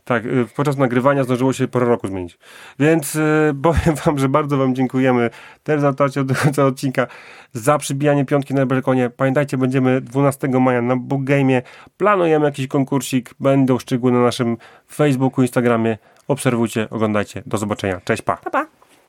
Tak, y, podczas nagrywania zdążyło się porę roku zmienić. Więc y, powiem wam, że bardzo wam dziękujemy też za dotarcie do końca odcinka, za przybijanie piątki na balkonie. Pamiętajcie, będziemy 12 maja na Book Game. Planujemy jakiś konkursik, będą szczegóły na naszym Facebooku, Instagramie. Obserwujcie, oglądajcie. Do zobaczenia. Cześć, pa! Pa, pa.